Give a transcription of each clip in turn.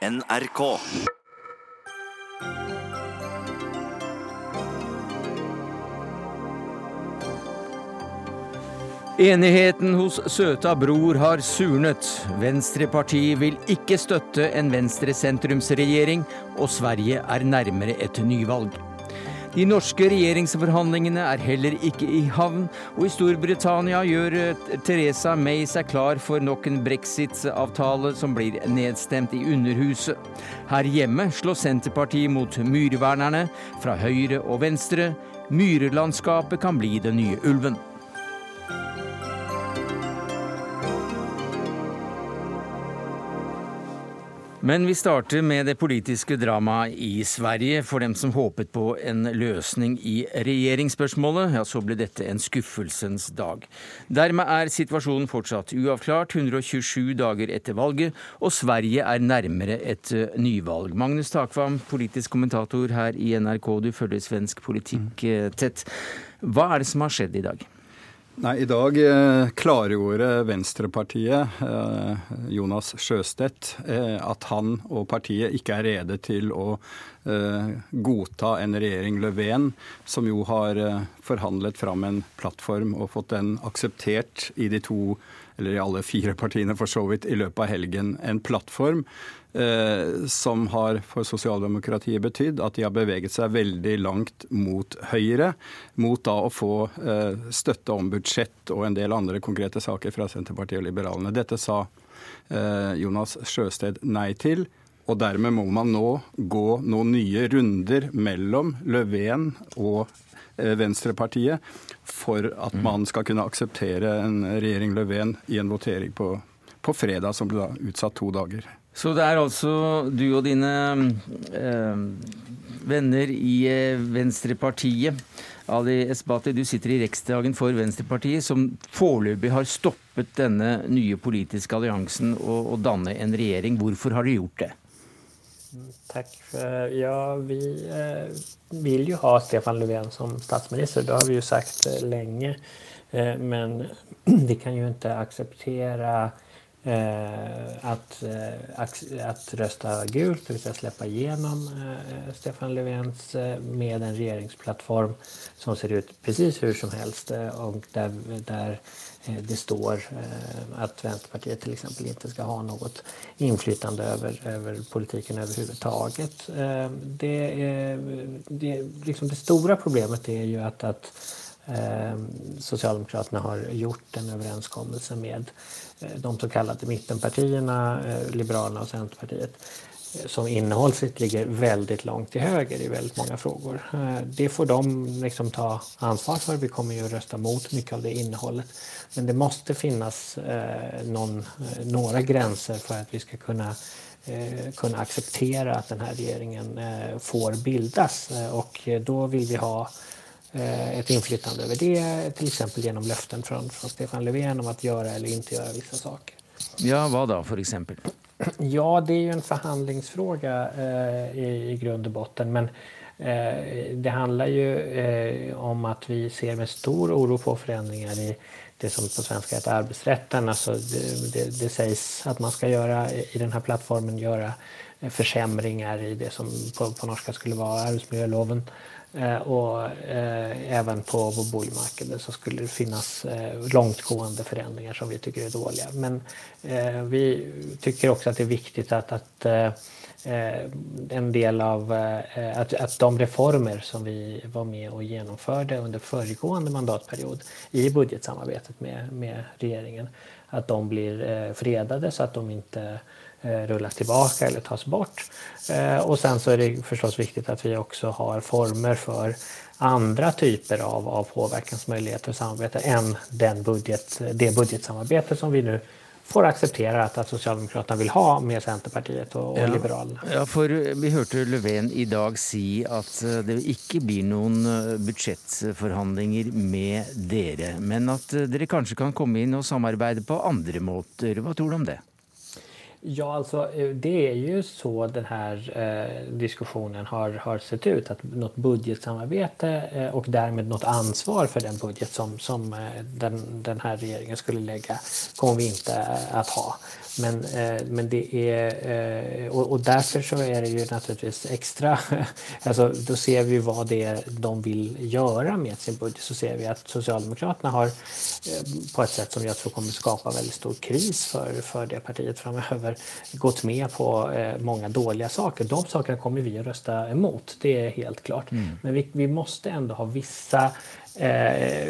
NRK. Enigheten hos søta bror har surnet. Venstrepartiet vil ikke støtte en venstre-sentrumsregjering, og Sverige er nærmere et nyvalg. De norske regjeringsforhandlingene er heller ikke i havn, og i Storbritannia gjør eh, Teresa May seg klar for nok en brexit-avtale som blir nedstemt i Underhuset. Her hjemme slår Senterpartiet mot myrvernerne fra høyre og venstre. Myrlandskapet kan bli den nye ulven. Men vi starter med det politiske dramaet i Sverige. For dem som håpet på en løsning i regjeringsspørsmålet, ja, så ble dette en skuffelsens dag. Dermed er situasjonen fortsatt uavklart, 127 dager etter valget, og Sverige er nærmere et eh, nyvalg. Magnus Takvam, politisk kommentator her i NRK, du følger svensk politikk eh, tett. Hva er det som har skjedd i dag? Nei, I dag eh, klargjorde Venstrepartiet, eh, Jonas Sjøstedt, eh, at han og partiet ikke er rede til å godta en regjering Löfven, som jo har forhandlet fram en plattform og fått den akseptert i de to eller i alle fire partiene for så vidt, i løpet av helgen. En plattform som har for sosialdemokratiet betydd at de har beveget seg veldig langt mot høyre, mot da å få eh, støtte om budsjett og en del andre konkrete saker fra Senterpartiet og Liberalene. Dette sa eh, Jonas Sjøsted nei til. Og dermed må man nå gå noen nye runder mellom Løven og eh, Venstrepartiet for at man skal kunne akseptere en regjering Løven i en votering på, på fredag, som ble da utsatt to dager. Så det er altså du og dine eh, venner i eh, Venstrepartiet. Ali Esbati, du sitter i Riksdagen for Venstrepartiet, som foreløpig har stoppet denne nye politiske alliansen å danne en regjering. Hvorfor har de gjort det? Takk. Ja, vi eh, vil jo ha Stefan Löfven som statsminister. Det har vi jo sagt lenge. Eh, men vi kan jo ikke akseptere Eh, att, eh, att rösta gult, det vill säga släppa igenom eh, Stefan Löfvens med en regeringsplattform som ser ut precis hur som helst och där, där det står att Vänsterpartiet till exempel inte ska ha något inflytande över, över politiken överhuvudtaget. Det, är, det, liksom det stora problemet är ju att, att Socialdemokraterna har gjort en överenskommelse med de så kallade mittenpartierna, eh, Liberalerna och Centerpartiet, eh, som innehållsligt ligger väldigt långt till höger i väldigt många frågor. Det får de liksom ta ansvar för. Vi kommer ju att rösta mot mycket av det innehållet. Men det måste finnas någon, några gränser för att vi ska kunna kunna acceptera att den här regeringen får bildas. Och då vill vi ha Eh, ett inflytande över det, till exempel genom löften från, från Stefan Löfven om att göra eller inte göra vissa saker. Ja, vad då för exempel? Ja, det är ju en förhandlingsfråga eh, i, i grund och botten. Men eh, det handlar ju eh, om att vi ser med stor oro på förändringar i det som på svenska heter arbetsrätten. Alltså det, det, det sägs att man ska göra i den här plattformen göra försämringar i det som på, på norska skulle vara arbetsmiljöloven. Eh, och eh, även på, på boligmarknaden så skulle det finnas langtgående långtgående förändringar som vi tycker är dåliga. Men vi tycker också att det är viktigt att, att en del av att, att de reformer som vi var med och genomförde under föregående mandatperiod i budgetsamarbetet med, med regeringen, att de blir fredade så att de inte Eh, rullas tillbaka eller tas bort. Eh, och sen så är det förstås viktigt att vi också har former för andra typer av, av påverkansmöjligheter och samarbete än den budget, det budgetsamarbete som vi nu får akseptere at, at Socialdemokraterna vil ha med Senterpartiet og, og ja, Liberalene. Ja, for Vi hørte Löfven i dag si at eh, det ikke blir noen budsjettforhandlinger med dere, men at dere kanskje kan komme inn og samarbeide på andre måter. Hva tror du om det? Ja, alltså eh, det är ju så den här eh, diskussionen har, har sett ut. Att något budgetsamarbete eh, och därmed något ansvar för den budget som, som eh, den, den här regeringen skulle lägga kommer vi inte eh, att ha. Men, eh, men det är, och, och, därför så är det ju naturligtvis extra, alltså då ser vi vad det är de vill göra med sin budget. Så ser vi att Socialdemokraterna har på ett sätt som jag tror kommer skapa väldigt stor kris för, för det partiet framöver gått med på eh, många dåliga saker. De sakerna kommer vi att rösta emot, det är helt klart. Mm. Men vi, vi, måste ändå ha vissa, eh,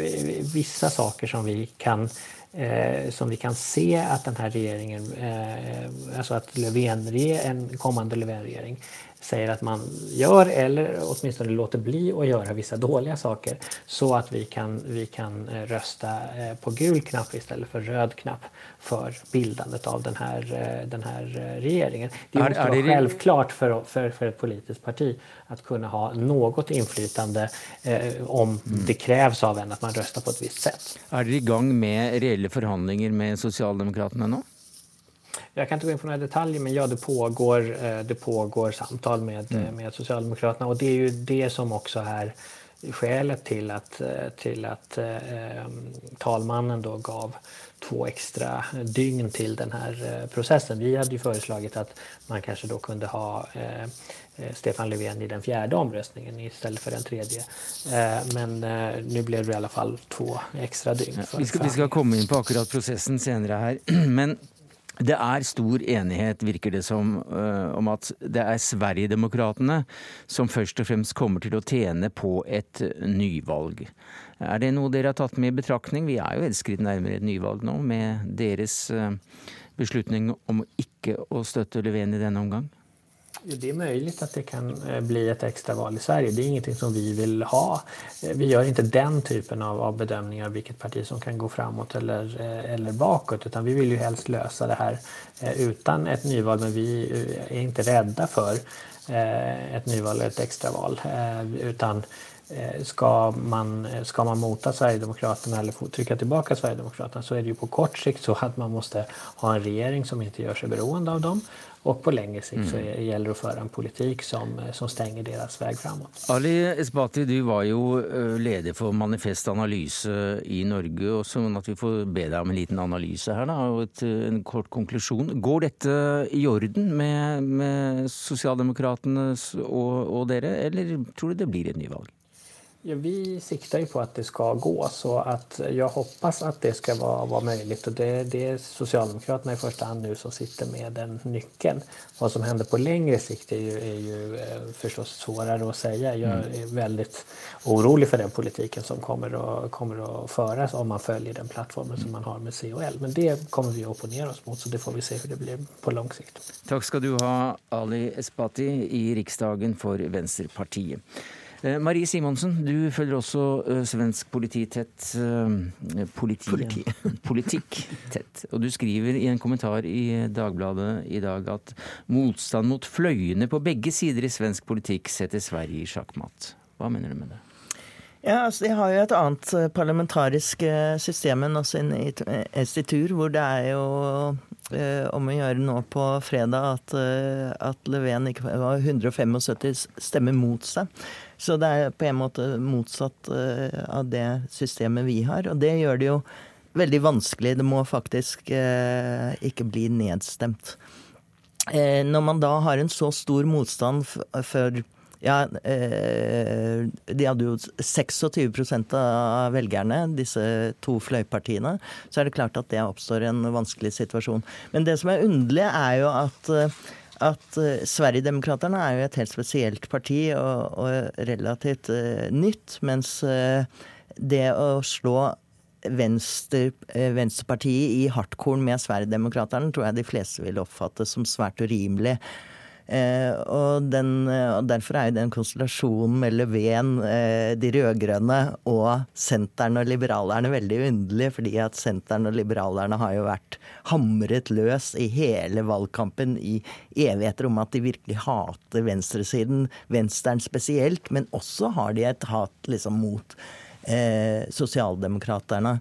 vissa saker som vi kan Eh, som vi kan se at den här regeringen, eh, alltså att Löfven, en kommande Löfvenregering säger att man gör eller åtminstone låter bli att göra vissa dåliga saker så att vi kan, vi kan eh, rösta eh, på gul knapp istället för röd knapp för bildandet av den här, eh, den här regeringen. Det måste är, vara det självklart för, för, för ett politiskt parti att kunna ha något inflytande eh, om mm. det krävs av en att man röstar på ett visst sätt. dere i gang med reelle forhandlinger med Sosialdemokratene nu? Jag kan inte gå in på några detaljer men ja, det pågår, eh, det pågår samtal med, mm. med Socialdemokraterna och det är ju det som också är skälet till att, eh, till att eh, talmannen då gav två extra dygn till den här processen. Vi hade ju föreslagit att man kanske då kunde ha eh, Stefan Löfven i den fjärde omröstningen istället för den tredje. Eh, men eh, nu blev det i alla fall två extra dygn. Ja, vi, ska, vi ska komma in på akkurat processen senare här. Men det er stor enighet, virker det som, uh, om at det er Sverigedemokraterna som først og fremst kommer til å tjene på et nyvalg. Er det noe dere har tatt med i betraktning? Vi er jo et skritt nærmere et nyvalg nå, med deres uh, beslutning om ikke å støtte Löfven i denne omgang? Det är möjligt att det kan eh, bli ett extraval i Sverige. Det är ingenting som vi vill ha. Eh, vi gör inte den typen av, av bedömningar av vilket parti som kan gå framåt eller, eh, eller bakåt utan vi vill ju helst lösa det här utan ett nyval men vi är inte rädda för ett nyval eller ett extraval utan Ska man, ska man mota Sverigedemokraterna eller trycka tillbaka Sverigedemokraterna så är det ju på kort sikt så att man måste ha en regering som inte gör sig beroende av dem och på längre sikt så gjelder det å føre en politikk som, som stenger deres vei framover. Ali Esbati, du var jo leder for för Manifest Analyse i Norge, og så at vi får be deg om en liten analyse her da, og et, en kort konklusjon. Går dette i orden med, med Socialdemokraterna og, og dere, eller tror du det blir et nyval? Ja, vi sikter ju på att det ska gå så att jag hoppas att det ska vara, vara möjligt och det, det är Socialdemokraterna i första hand nu som sitter med den nyckeln. Vad som händer på längre sikt är ju, är ju eh, förstås svårare att säga. Jag mm. är väldigt orolig för den politiken som kommer att, kommer att föras om man följer den plattformen som man har med COL. Men det kommer vi att opponera oss mot så det får vi se hur det blir på lång sikt. Tack ska du ha Ali Esbati i riksdagen för Vänsterpartiet. Eh, Marie Simonsen, du følger også eh, svensk politi tett. Eh, politi, politi. politikk tett. Og du skriver i en kommentar i Dagbladet i dag at motstand mot fløyene på begge sider i svensk politikk setter Sverige i sjakkmatt. Hva mener du med det? Ja, altså De har jo et annet parlamentarisk system enn oss i Estitur, hvor det er jo eh, om å gjøre nå på fredag at, at Löfven ikke var 175 stemmer mot seg. Så det er på en måte motsatt uh, av det systemet vi har. Og det gjør det jo veldig vanskelig. Det må faktisk uh, ikke bli nedstemt. Uh, når man da har en så stor motstand for ja, De hadde jo 26 av velgerne, disse to fløypartiene. Så er det klart at det oppstår en vanskelig situasjon. Men det som er underlig, er jo at at uh, Sverigedemokraterna er jo et helt spesielt parti og, og relativt uh, nytt. Mens uh, det å slå Venstre, Venstrepartiet i hardkorn med Sverigedemokraterna tror jeg de fleste vil oppfatte som svært urimelig. Eh, og, den, eh, og, Derfor er jo den konstellasjonen med Löfven, eh, de rød-grønne og Senteren og liberalerne veldig underlig. Fordi at Senteren og liberalerne har jo vært hamret løs i hele valgkampen i evigheter om at de virkelig hater venstresiden, venstren spesielt. Men også har de et hat liksom mot eh, sosialdemokraterne.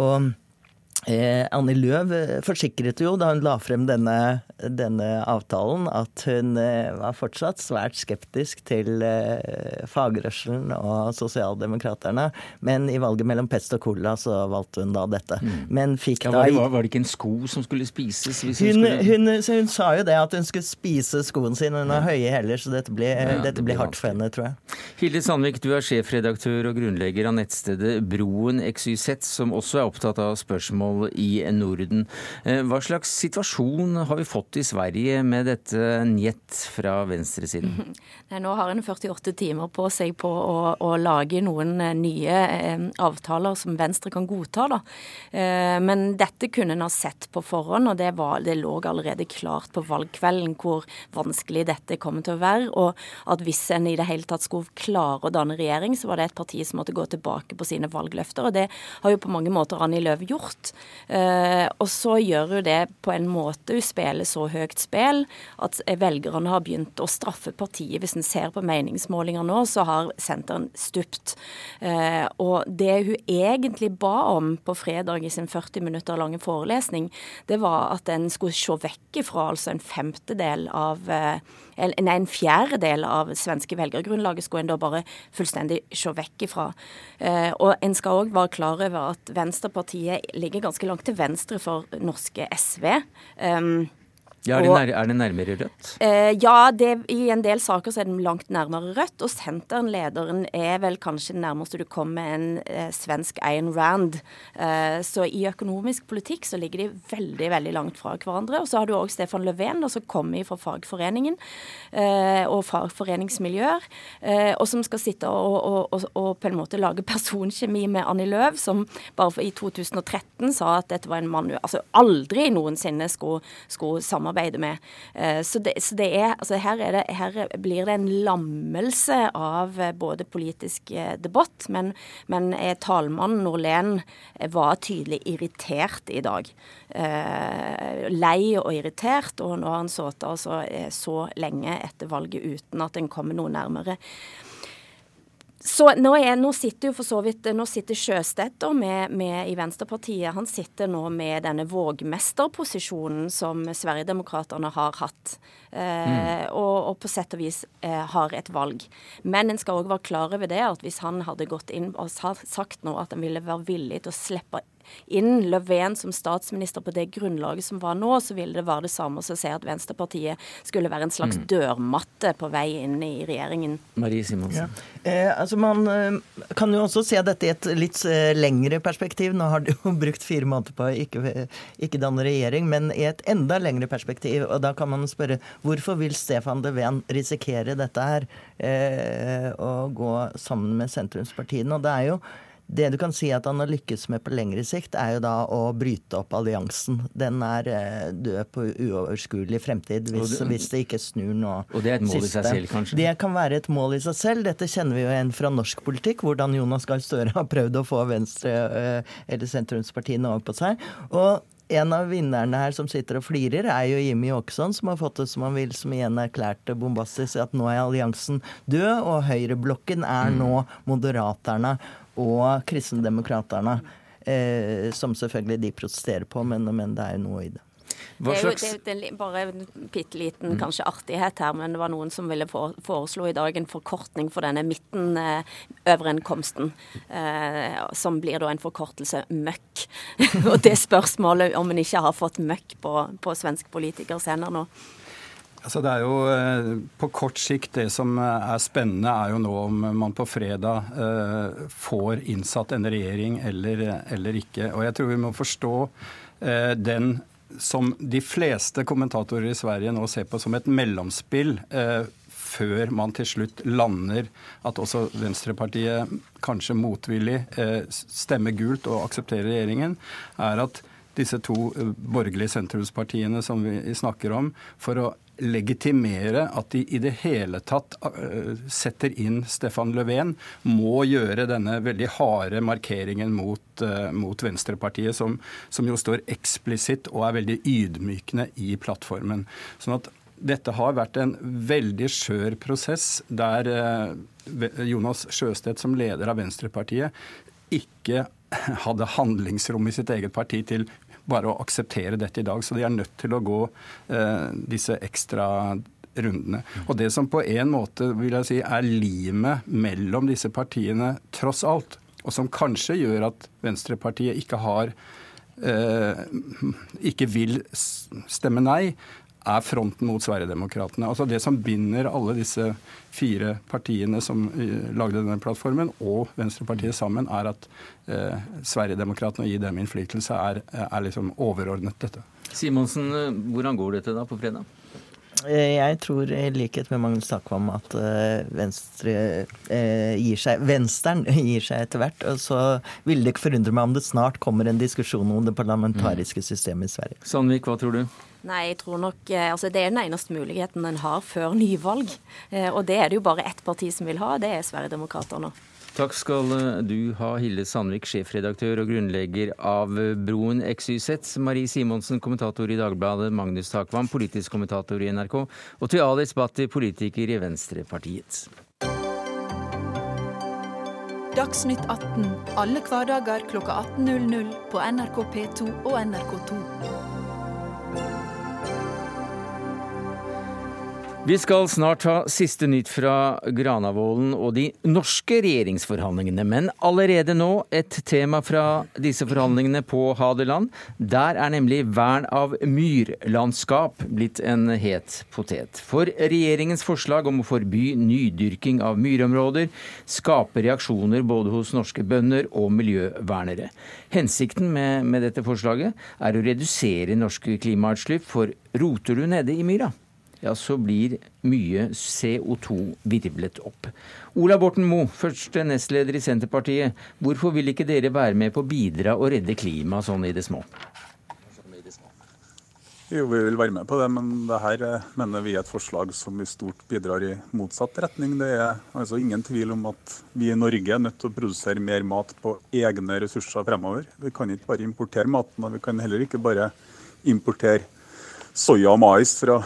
Og Eh, Annie Løv eh, forsikret jo da hun la frem denne, denne avtalen, at hun eh, var fortsatt svært skeptisk til eh, fagrørselen og sosialdemokraterne. Men i valget mellom pest og cola så valgte hun da dette. Mm. Men fikk ja, var, det, var, det, ikke en sko som skulle spises? Hun, hun, skulle... hun, hun, sa jo det, at hun skulle spise skoen sin. Hun har høye hæler, så dette blir, ja, dette blir hardt for henne, tror jeg. Hilde Sandvik, du er sjefredaktør og grunnlegger av nettstedet Broen XYZ, som også er opptatt av spørsmål spørsmål i Norden. Eh, hva slags situasjon har vi fått i Sverige med dette njet fra venstresiden? Nei, nå har en 48 timer på seg på å, å lage noen eh, nye eh, avtaler som Venstre kan godta. Da. Men dette kunne en ha sett på forhånd, og det, var, det lå allerede klart på valgkvelden hvor vanskelig dette kommer til å være. Og at hvis en i det hele tatt skulle klare å danne regjering, så var det et parti som måtte gå tilbake på sine valgløfter. Og det har jo på mange måter Annie Løv gjort. Uh, og så gjør hun det på en måte Hun spiller så høyt spill at velgerne har begynt å straffe partiet. Hvis en ser på meningsmålinger nå, så har senteren stupt. Uh, og det hun egentlig ba om på fredag i sin 40 minutter lange forelesning, det var at en skulle se vekk ifra altså en femtedel av uh, nei, en fjerdedel av svenske velgergrunnlaget skulle en da bare fullstendig se vekk ifra. Eh, og en skal òg være klar over at Venstrepartiet ligger ganske langt til venstre for norske SV. Um, ja, er, det nær, er nærmere Rødt? Eh, ja, det, i en del saker så er den langt nærmere Rødt. Og Senteren-lederen er vel kanskje den nærmeste du kommer en eh, svensk Ayn Rand. Eh, så i økonomisk politikk så ligger de veldig veldig langt fra hverandre. Og så har du òg Stefan Löfven, som kommer fra fagforeningen eh, og fagforeningsmiljøer. Eh, og som skal sitte og, og, og, og, på en måte lage personkjemi med Annie Løv, som bare i 2013 sa at dette var en mann altså aldri noensinne skulle, skulle samarbeide samarbeide med. Eh, så det, så det er, altså her, er det, her, blir det en lammelse av eh, både politisk eh, debatt, men, men talmannen Norlén var tydelig irritert i dag. Lei og irritert, og nå har han sittet altså så lenge etter valget uten at en kommer noe nærmere. Så nå, er, nå, sitter jo for så vidt nå sitter Sjøstedt med, med, i Venstrepartiet. Han sitter nå med denne vågmesterposisjonen som Sverigedemokraterna har hatt. Eh, mm. og, og, på sett og vis eh, har et valg. Men en skal òg være klar over det at hvis han hadde gått inn og sagt nå at han ville være villig til å slippe inn Löfven som statsminister på det grunnlaget som var nå, så ville det være det samme som å si at Venstrepartiet skulle være en slags mm. dørmatte på vei inn i regjeringen. Marie Simonsen. Ja. Eh, altså man eh, kan jo også se dette i et litt eh, lengre perspektiv. Nå har du jo brukt fire måneder på å ikke, ikke danne regjering, men i et enda lengre perspektiv. Og da kan man spørre hvorfor vil Stefan Löfven risikere dette her? Eh, å gå sammen med sentrumspartiene. Og det er jo det du kan si at han har lykkes med på lengre sikt, er jo da å bryte opp alliansen. Den er eh, død på uoverskuelig fremtid hvis, det, hvis det ikke snur nå. Og det er et mål i seg selv, kanskje? Det kan være et mål i seg selv. Dette kjenner vi jo igjen fra norsk politikk, hvordan Jonas Gahr Støre har prøvd å få Venstre eh, eller sentrumspartiene over på seg. Og en av vinnerne her som sitter og flirer, er jo Jimmy Åkesson, som har fått det som han vil, som igjen erklærte bombastisk at nå er alliansen død, og høyreblokken er mm. nå Moderaterna og Kristendemokraterne. Eh, som selvfølgelig de protesterer på, men, men det er jo noe i det. Hva det er jo det, er bare en bitte liten mm. kanskje artighet her, men det var noen som ville foreslå i dag en forkortning for denne midten-overenskomsten. Eh, som blir da en forkortelse møkk. og det spørsmålet om en ikke har fått møkk på, på svensk politikers hender nå. Altså det er jo eh, På kort sikt det som er spennende, er jo nå om man på fredag eh, får innsatt en regjering eller, eller ikke. Og jeg tror vi må forstå eh, den som de fleste kommentatorer i Sverige nå ser på som et mellomspill før man til slutt lander at også Venstrepartiet kanskje motvillig stemmer gult og aksepterer regjeringen, er at disse to borgerlige sentrumspartiene som vi snakker om, for å legitimere at de i det hele tatt uh, setter inn Stefan Löfven, må gjøre denne veldig harde markeringen mot, uh, mot Venstrepartiet, som, som, jo står eksplisitt og er veldig ydmykende i plattformen. Sånn at dette har vært en veldig skjør prosess der uh, Jonas Sjøstedt som leder av Venstrepartiet ikke hadde handlingsrom i sitt eget parti til bare å akseptere dette i dag. Så de er nødt til å gå eh, disse ekstra rundene. Og det som på en måte vil jeg si, er limet mellom disse partiene, tross alt, og som kanskje gjør at Venstrepartiet ikke har eh, ikke vil stemme nei, er fronten mot Sverigedemokraterna. Altså det som binder alle disse fire partiene som uh, lagde denne plattformen, og Venstrepartiet sammen, er at eh, Sverigedemokraterna, og gi dem innflytelse, er, er liksom overordnet dette. Simonsen, eh, hvordan går dette da på fredag? Jeg tror i likhet med Magnus Takvam at Venstre eh, gir seg Venstren gir seg etter hvert. Og så vil det ikke forundre meg om det snart kommer en diskusjon om det parlamentariske systemet i Sverige. Sandvik, hva tror du? Nei, jeg tror nok eh, altså Det er den eneste muligheten en har før nyvalg. Eh, og det er det jo bare ett parti som vil ha, det er Sverigedemokraterna. Takk skal eh, du ha, Hilde Sandvik, sjefredaktør og grunnlegger av Broen XYZ. Marie Simonsen, kommentator i Dagbladet. Magnus Takvam, politisk kommentator i NRK. Og til Alice Bhatti, politiker i Venstrepartiet. Dagsnytt 18 alle hverdager klokka 18.00 på NRK P2 og NRK2. Vi skal snart ha siste nytt fra Granavolden og de norske regjeringsforhandlingene. Men allerede nå et tema fra disse forhandlingene på Hadeland. Der er nemlig vern av myrlandskap blitt en het potet. For regjeringens forslag om å forby nydyrking av myrområder skaper reaksjoner både hos norske bønder og miljøvernere. Hensikten med, med dette forslaget er å redusere norske klimautslipp, for roter du nede i myra? Ja, så blir mye CO2 virvlet opp. Ola Borten Moe, første nestleder i Senterpartiet. Hvorfor vil ikke dere være med på å bidra og redde klimaet sånn i det små? Jo, Vi vil være med på det, men det her eh, mener vi er et forslag som i stort bidrar i motsatt retning. Det er altså ingen tvil om at vi i Norge er nødt til å produsere mer mat på egne ressurser fremover. Vi kan ikke bare importere maten, og vi kan heller ikke bare importere soya og mais fra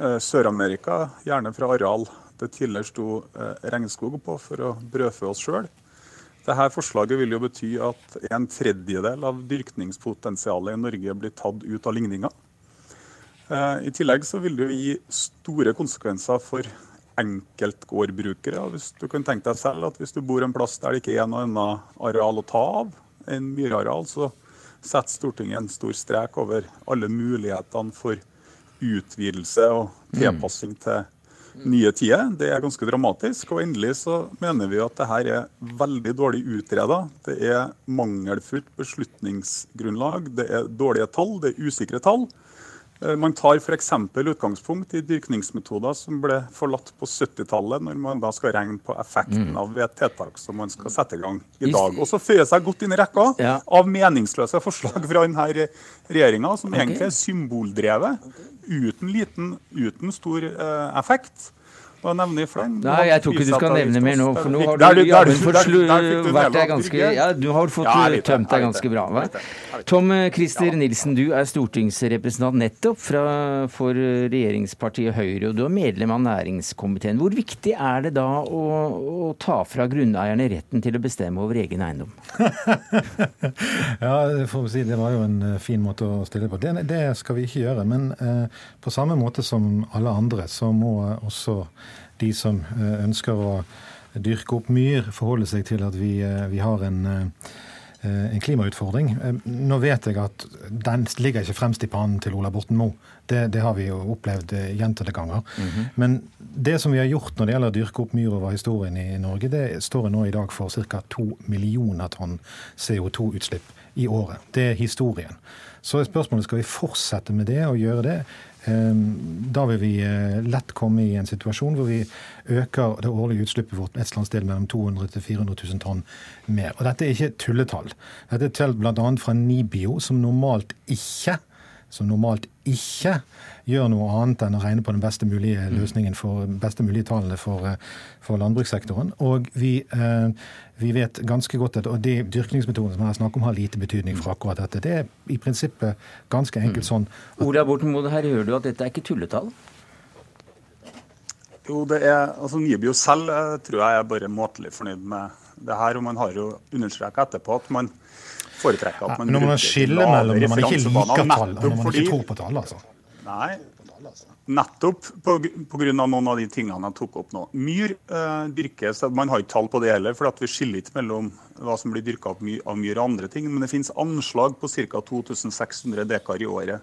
Sør-Amerika, gjerne fra areal det tidligere sto eh, regnskog på for å brødfø oss sjøl. Dette forslaget vil jo bety at en tredjedel av dyrkningspotensialet i Norge blir tatt ut av ligninga. Eh, I tillegg så vil det gi store konsekvenser for enkeltgårdbrukere. Hvis du kan tenke deg selv at hvis du bor en plass der det ikke er noe annet areal å ta av enn myrareal, så setter Stortinget en stor strek over alle mulighetene for utvidelse og tilpassing til nye tider. Det er ganske dramatisk. Og endelig så mener vi at det her er veldig dårlig utreda. Det er mangelfullt beslutningsgrunnlag. Det er dårlige tall, det er usikre tall. Eh, man tar f.eks. utgangspunkt i dyrkningsmetoder som ble forlatt på 70-tallet, når man da skal regne på effekten mm. av et tiltak som man skal sette i gang i dag. Og så føyer seg godt inn i rekka ja. av meningsløse forslag fra denne regjeringa, som egentlig er symboldrevet, uten, liten, uten stor eh, effekt. Hva nevne i fleng? Nei, jeg tror ikke du skal nevne mer nå, for nå har du jammen fått vært deg ganske Ja, du har fått tømt deg ganske bra. Hva? Tom Christer Nilsen, du er stortingsrepresentant nettopp fra, for regjeringspartiet Høyre, og du er medlem av næringskomiteen. Hvor viktig er det da å, å ta fra grunneierne retten til å bestemme over egen eiendom? ja, for å si, det var jo en eh, fin måte å stille på. Det, det skal vi ikke gjøre. Men eh, på samme måte som alle andre, så må også de som eh, ønsker å dyrke opp myr, forholde seg til at vi, eh, vi har en, eh, en, klimautfordring. Nå vet jeg at den ligger ikke fremst i pannen til Ola Borten Moe. Det, det, har vi jo opplevd gjentatte ganger. Mm -hmm. Men det som vi har gjort når det gjelder å dyrke opp myr over historien i Norge, det står nå i dag for ca. 2 millioner tonn CO2-utslipp i året. Det er historien. Så er spørsmålet skal vi fortsette med det og gjøre det. Ehm, da vil vi eh, lett komme i en situasjon hvor vi øker det årlige utslippet vårt et eller sted mellom 200 000 til 400 000 tonn mer. Og dette er ikke tulletall. Dette er telt bl.a. fra Nibio, som normalt ikke som normalt ikke gjør noe annet enn å regne på den beste mulige mm. løsningen for beste mulige tallene for, eh, for landbrukssektoren. Og vi, eh, vi, vet ganske godt at og de dyrkningsmetodene som jeg snakk om, har lite betydning for akkurat dette. Det er i prinsippet ganske enkelt mm. sånn. Ola Borten Moe, her hører du at dette er ikke tulletall? Jo, det er, altså Nibio selv tror jeg er bare måtelig fornøyd med det her. og Man har jo understreket etterpå at man foretrekker at man Nei, man skiller mellom når man ikke liker tall og når man ikke tror på tall, altså. Nei, Nettopp pga. noen av de tingene jeg tok opp nå. Myr eh, dyrkes, man har ikke tall på det heller, for vi skiller ikke mellom hva som blir dyrka av myr og andre ting. Men det finnes anslag på ca. 2600 dekar i året.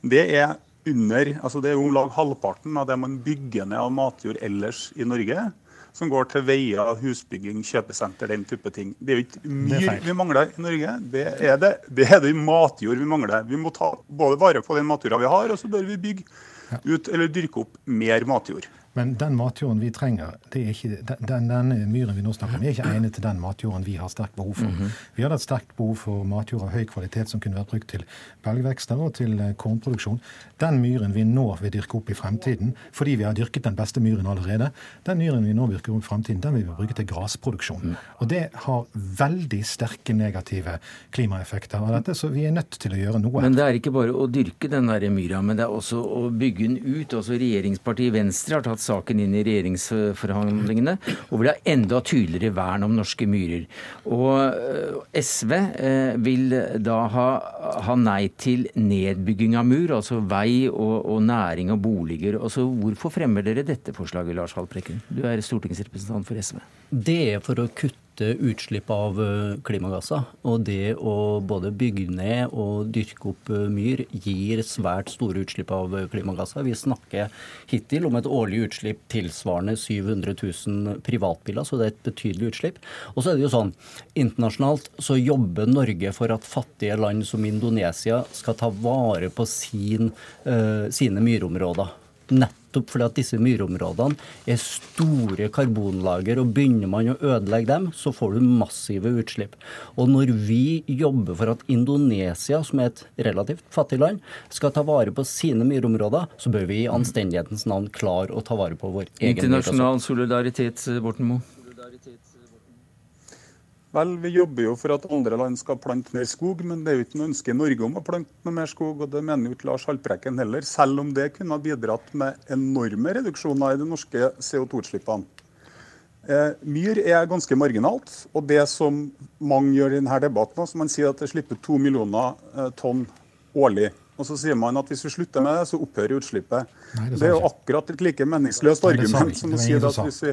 Det er under, altså det er om lag halvparten av det man bygger ned av matjord ellers i Norge. Som går til veier, husbygging, kjøpesenter, den type ting. Det er jo ikke myr vi mangler i Norge. Det er det. Det er det matjord vi mangler. Vi må ta både vare på den matjorda vi har, og så bør vi bygge ut eller dyrke opp mer matjord. Men den matjorden vi trenger, ikke, den, den, myren vi nå snakker om, er ikke egnet til den matjorden vi har sterkt behov for. Mm -hmm. Vi hadde et sterkt behov for matjord av høy kvalitet som kunne vært brukt til belgvekster og til eh, kornproduksjon. Den myren vi nå vil dyrke opp i fremtiden, fordi vi har dyrket den beste myren allerede, den myren vi nå dyrker opp i fremtiden, den vil vi bruke til grasproduksjon. Mm. Og det har veldig sterke negative klimaeffekter av dette, så vi er nødt til å gjøre noe. Men det er ikke bare å dyrke den der myra, men det er også å bygge den ut. Også regjeringspartiet Venstre har tatt saken inn i regjeringsforhandlingene, og vil ha enda tydeligere vern om norske myrer. Og eh, SV eh, vil da ha, ha nei til nedbygging av mur, altså vei og, og næring og boliger. Altså, hvorfor fremmer dere dette forslaget, Lars Haltbrekken? Du er stortingsrepresentant for SV. Det er for å kutte kutte utslipp av eh, klimagasser. Og det å både bygge ned og dyrke opp eh, myr gir svært store utslipp av eh, klimagasser. Vi snakker hittil om et årlig utslipp tilsvarende 700 000 privatbiler, så det er et betydelig utslipp. Og så er det jo sånn, internasjonalt så jobber Norge for at fattige land som Indonesia skal ta vare på sin, uh, sine myrområder. Nettopp nettopp fordi at disse myrområdene er store karbonlager. og Begynner man å ødelegge dem, så får du massive utslipp. Og når vi jobber for at Indonesia, som er et relativt fattig land, skal ta vare på sine myrområder, så bør vi i anstendighetens navn klare å ta vare på vår egen Internasjonal solidaritet, Borten Moe. Vel, vi jobber jo for at andre land skal plante mer skog, men det er jo ikke noe ønske i Norge om å plante mer skog. og Det mener jo ikke Lars Haltbrekken heller, selv om det kunne ha bidratt med enorme reduksjoner i de norske CO2-utslippene. Eh, myr er ganske marginalt, og det som mange gjør i denne debatten, som man sier at det slipper to millioner eh, tonn årlig og så sier man at hvis vi slutter med det, så opphører utslippet. Nei, det, det, er jo akkurat et like meningsløst argument som å si at hvis vi,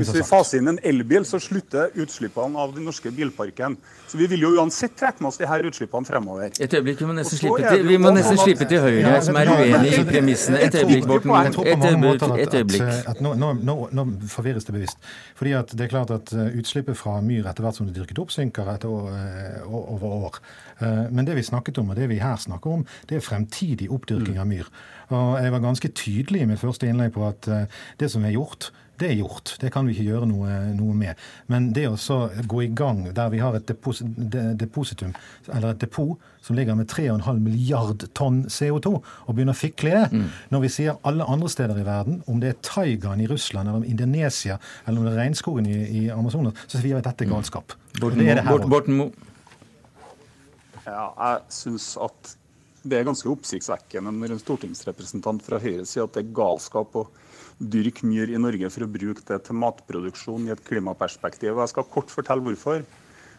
hvis vi faser inn en elbil, så slutter utslippene av den norske bilparken. Så vi vil jo uansett trekke med oss de her utslippene fremover. Et øyeblikk, Vi må nesten slippe til, vi må nesten slippe til Høyre, som er uenig i premissene. Et øyeblikk, Borten. Et øyeblikk. Et øyeblikk. Nå, nå, nå, nå, forvirres det bevisst. Fordi at det er klart at eh, Utslippet fra myr etter hvert som det dyrket opp, synker etter år, eh, over år. Eh, men det vi snakket om, og det vi her snakker om, det er fremtidig oppdyrking av myr. Og Jeg var ganske tydelig i mitt første innlegg på at eh, det som er gjort, det er gjort. Det kan vi ikke gjøre noe, noe med. Men det å gå i gang der vi har et depositum, eller et depot som ligger med 3,5 milliard tonn CO2, og begynner å fikle det, mm. når vi sier alle andre steder i verden, om det er taigaen i Russland eller om Indonesia eller om det er regnskogen i, i Amazonas, så sier vi at dette er galskap. Mm. Borten Moe. Ja, jeg syns at det er ganske oppsiktsvekkende når en stortingsrepresentant fra Høyre sier at det er galskap å dyrke myr i Norge for å bruke det til matproduksjon i et klimaperspektiv. Jeg skal kort fortelle hvorfor.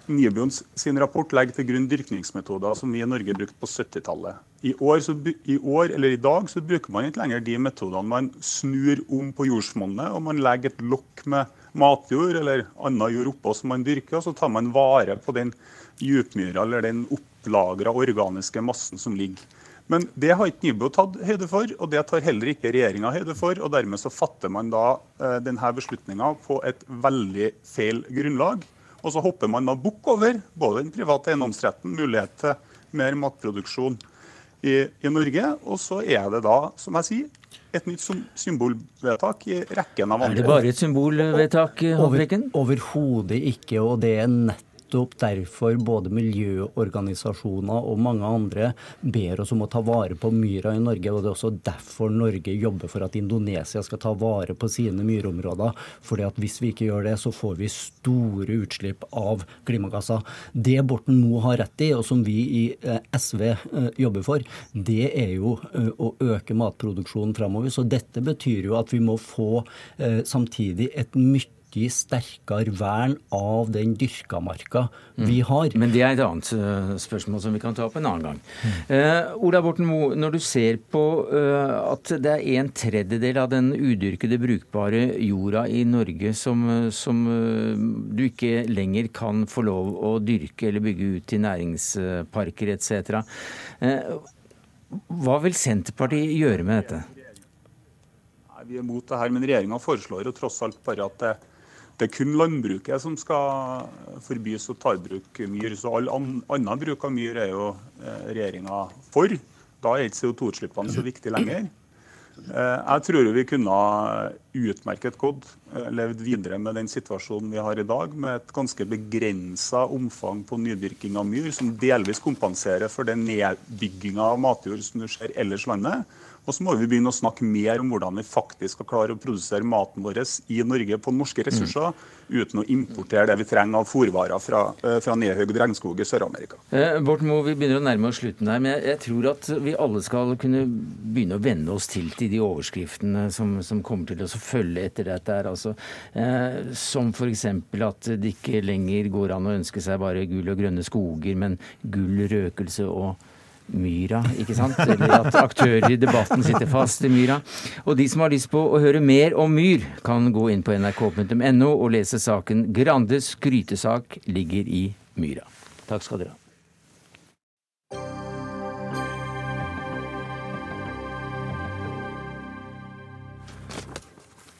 Nibions sin rapport legger til grunn dyrkningsmetoder som vi i Norge brukte på 70-tallet. I, I, år, eller i dag så bruker man ikke lenger de metodene. Man snur om på jordsmonnet og man legger et lokk med matjord eller annen jord oppå som man dyrker, og så tar man vare på den djupmyra eller den opplagra organiske massen som ligger. Men det har ikke Nybø tatt høyde for, og det tar heller ikke regjeringa høyde for. og Dermed så fatter man da eh, denne beslutninga på et veldig feil grunnlag. Og så hopper man da bukk over både den private eiendomsretten, mulighet til mer matproduksjon i, i, Norge, og så er det da, som jeg sier, et nytt symbolvedtak i rekken av andre. Er det bare et symbolvedtak, Håbrekken? Over, Overhodet ikke, og det er nett nettopp derfor både miljøorganisasjoner og mange andre ber oss om å ta vare på myra i Norge. og Det er også derfor Norge jobber for at Indonesia skal ta vare på sine myrområder. fordi at Hvis vi ikke gjør det, så får vi store utslipp av klimagasser. Det Borten Moe har rett i, og som vi i eh, SV eh, jobber for, det er jo eh, å øke matproduksjonen framover. Så dette betyr jo at vi må få samtidig et mye mye sterkere vern av den dyrka marka mm. vi har. Men det er et annet uh, spørsmål som vi kan ta opp en annen gang. Mm. Uh, Ola Borten Moe, når du ser på uh, at det er en tredjedel av den udyrkede, brukbare jorda i Norge som, som du ikke lenger kan få lov å dyrke eller bygge ut til næringsparker etc. Hva vil Senterpartiet gjøre med dette? Nei, vi er mot det her, men regjeringa foreslår jo tross alt bare at det, er kun landbruket som skal forbys å ta i bruk myr. Så all annen bruk av myr er jo eh, regjeringa for. Da er ikke CO2-utslippene så viktig lenger. Eh, jeg tror vi kunne utmerket godt eh, levd videre med den situasjonen vi har i dag, med et ganske begrensa omfang på nydyrking av myr, som delvis kompenserer for den nedbygginga av matjord som du ser ellers i landet. Og så må vi begynne å snakke mer om hvordan vi faktisk skal klare å produsere maten vår i Norge på norske ressurser, mm. uten å importere det vi trenger av fòrvarer fra, eh, fra nedhøyd regnskog i Sør-Amerika. Eh, Borten Moe, vi begynner å nærme oss slutten her, men jeg tror at vi alle skal kunne begynne å venne oss til til de overskriftene som, som kommer til å følge etter dette her. Altså, eh, som f.eks. at det ikke lenger går an å ønske seg bare gull og grønne skoger, men gull, røkelse og myra, ikke sant? Eller at aktører i debatten sitter fast i myra. Og de som har lyst på å høre mer om myr, kan gå inn på nrk.no og lese saken 'Grandes skrytesak ligger i myra'. Takk skal dere ha.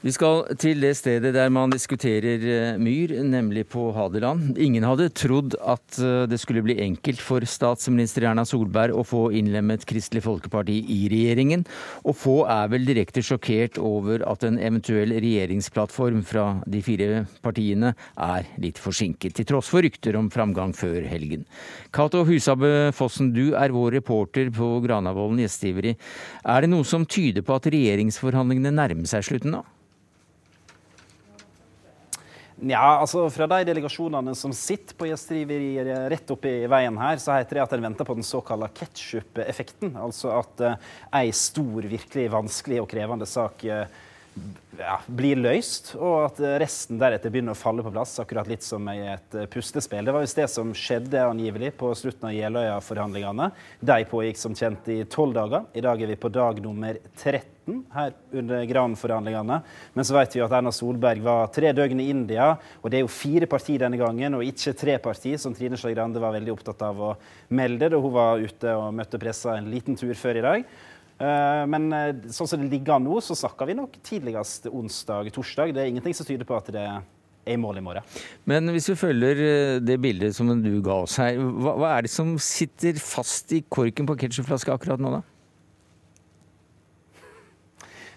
Vi skal til det stedet der man diskuterer eh, myr, nemlig på Hadeland. Ingen hadde trodd at eh, det skulle bli enkelt for statsminister Erna Solberg å få innlemmet Kristelig Folkeparti i regjeringen, og få er vel direkte sjokkert over at en eventuell regjeringsplattform fra de fire partiene er litt forsinket, til tross for rykter om framgang før helgen. Cato Husabø Fossen, du er vår reporter på Granavolden gjestgiveri. Er det noe som tyder på at regjeringsforhandlingene nærmer seg slutten nå? Ja, altså Fra de delegasjonene som sitter på gjestgiveriet rett oppi veien her, så heter det at en venter på den såkalte ketsjup-effekten. Altså at uh, ei stor, virkelig vanskelig og krevende sak uh, ja, blir løst, og at resten deretter begynner å falle på plass, akkurat litt som i et eh, pustespill. Det var visst det som skjedde angivelig på slutten av Jeløya-forhandlingene. De pågikk som kjent i tolv dager. I dag er vi på dag nummer 13 her under Gran-forhandlingene. Men så vet vi at Erna Solberg var tre døgn i India, og det er jo fire partier denne gangen, og ikke tre partier, som Trine Skei Grande var veldig opptatt av å melde da hun var ute og møtte pressa en liten tur før i dag. Eh, men eh, sånn som det ligger an nå, så snakker vi nok tidligst onsdag-torsdag. Det er ingenting som tyder på at det er i mål i morgen. Men hvis vi følger eh, det bildet som du ga oss her, hva, hva er det som sitter fast i korken på ketsjupflaska akkurat nå, da?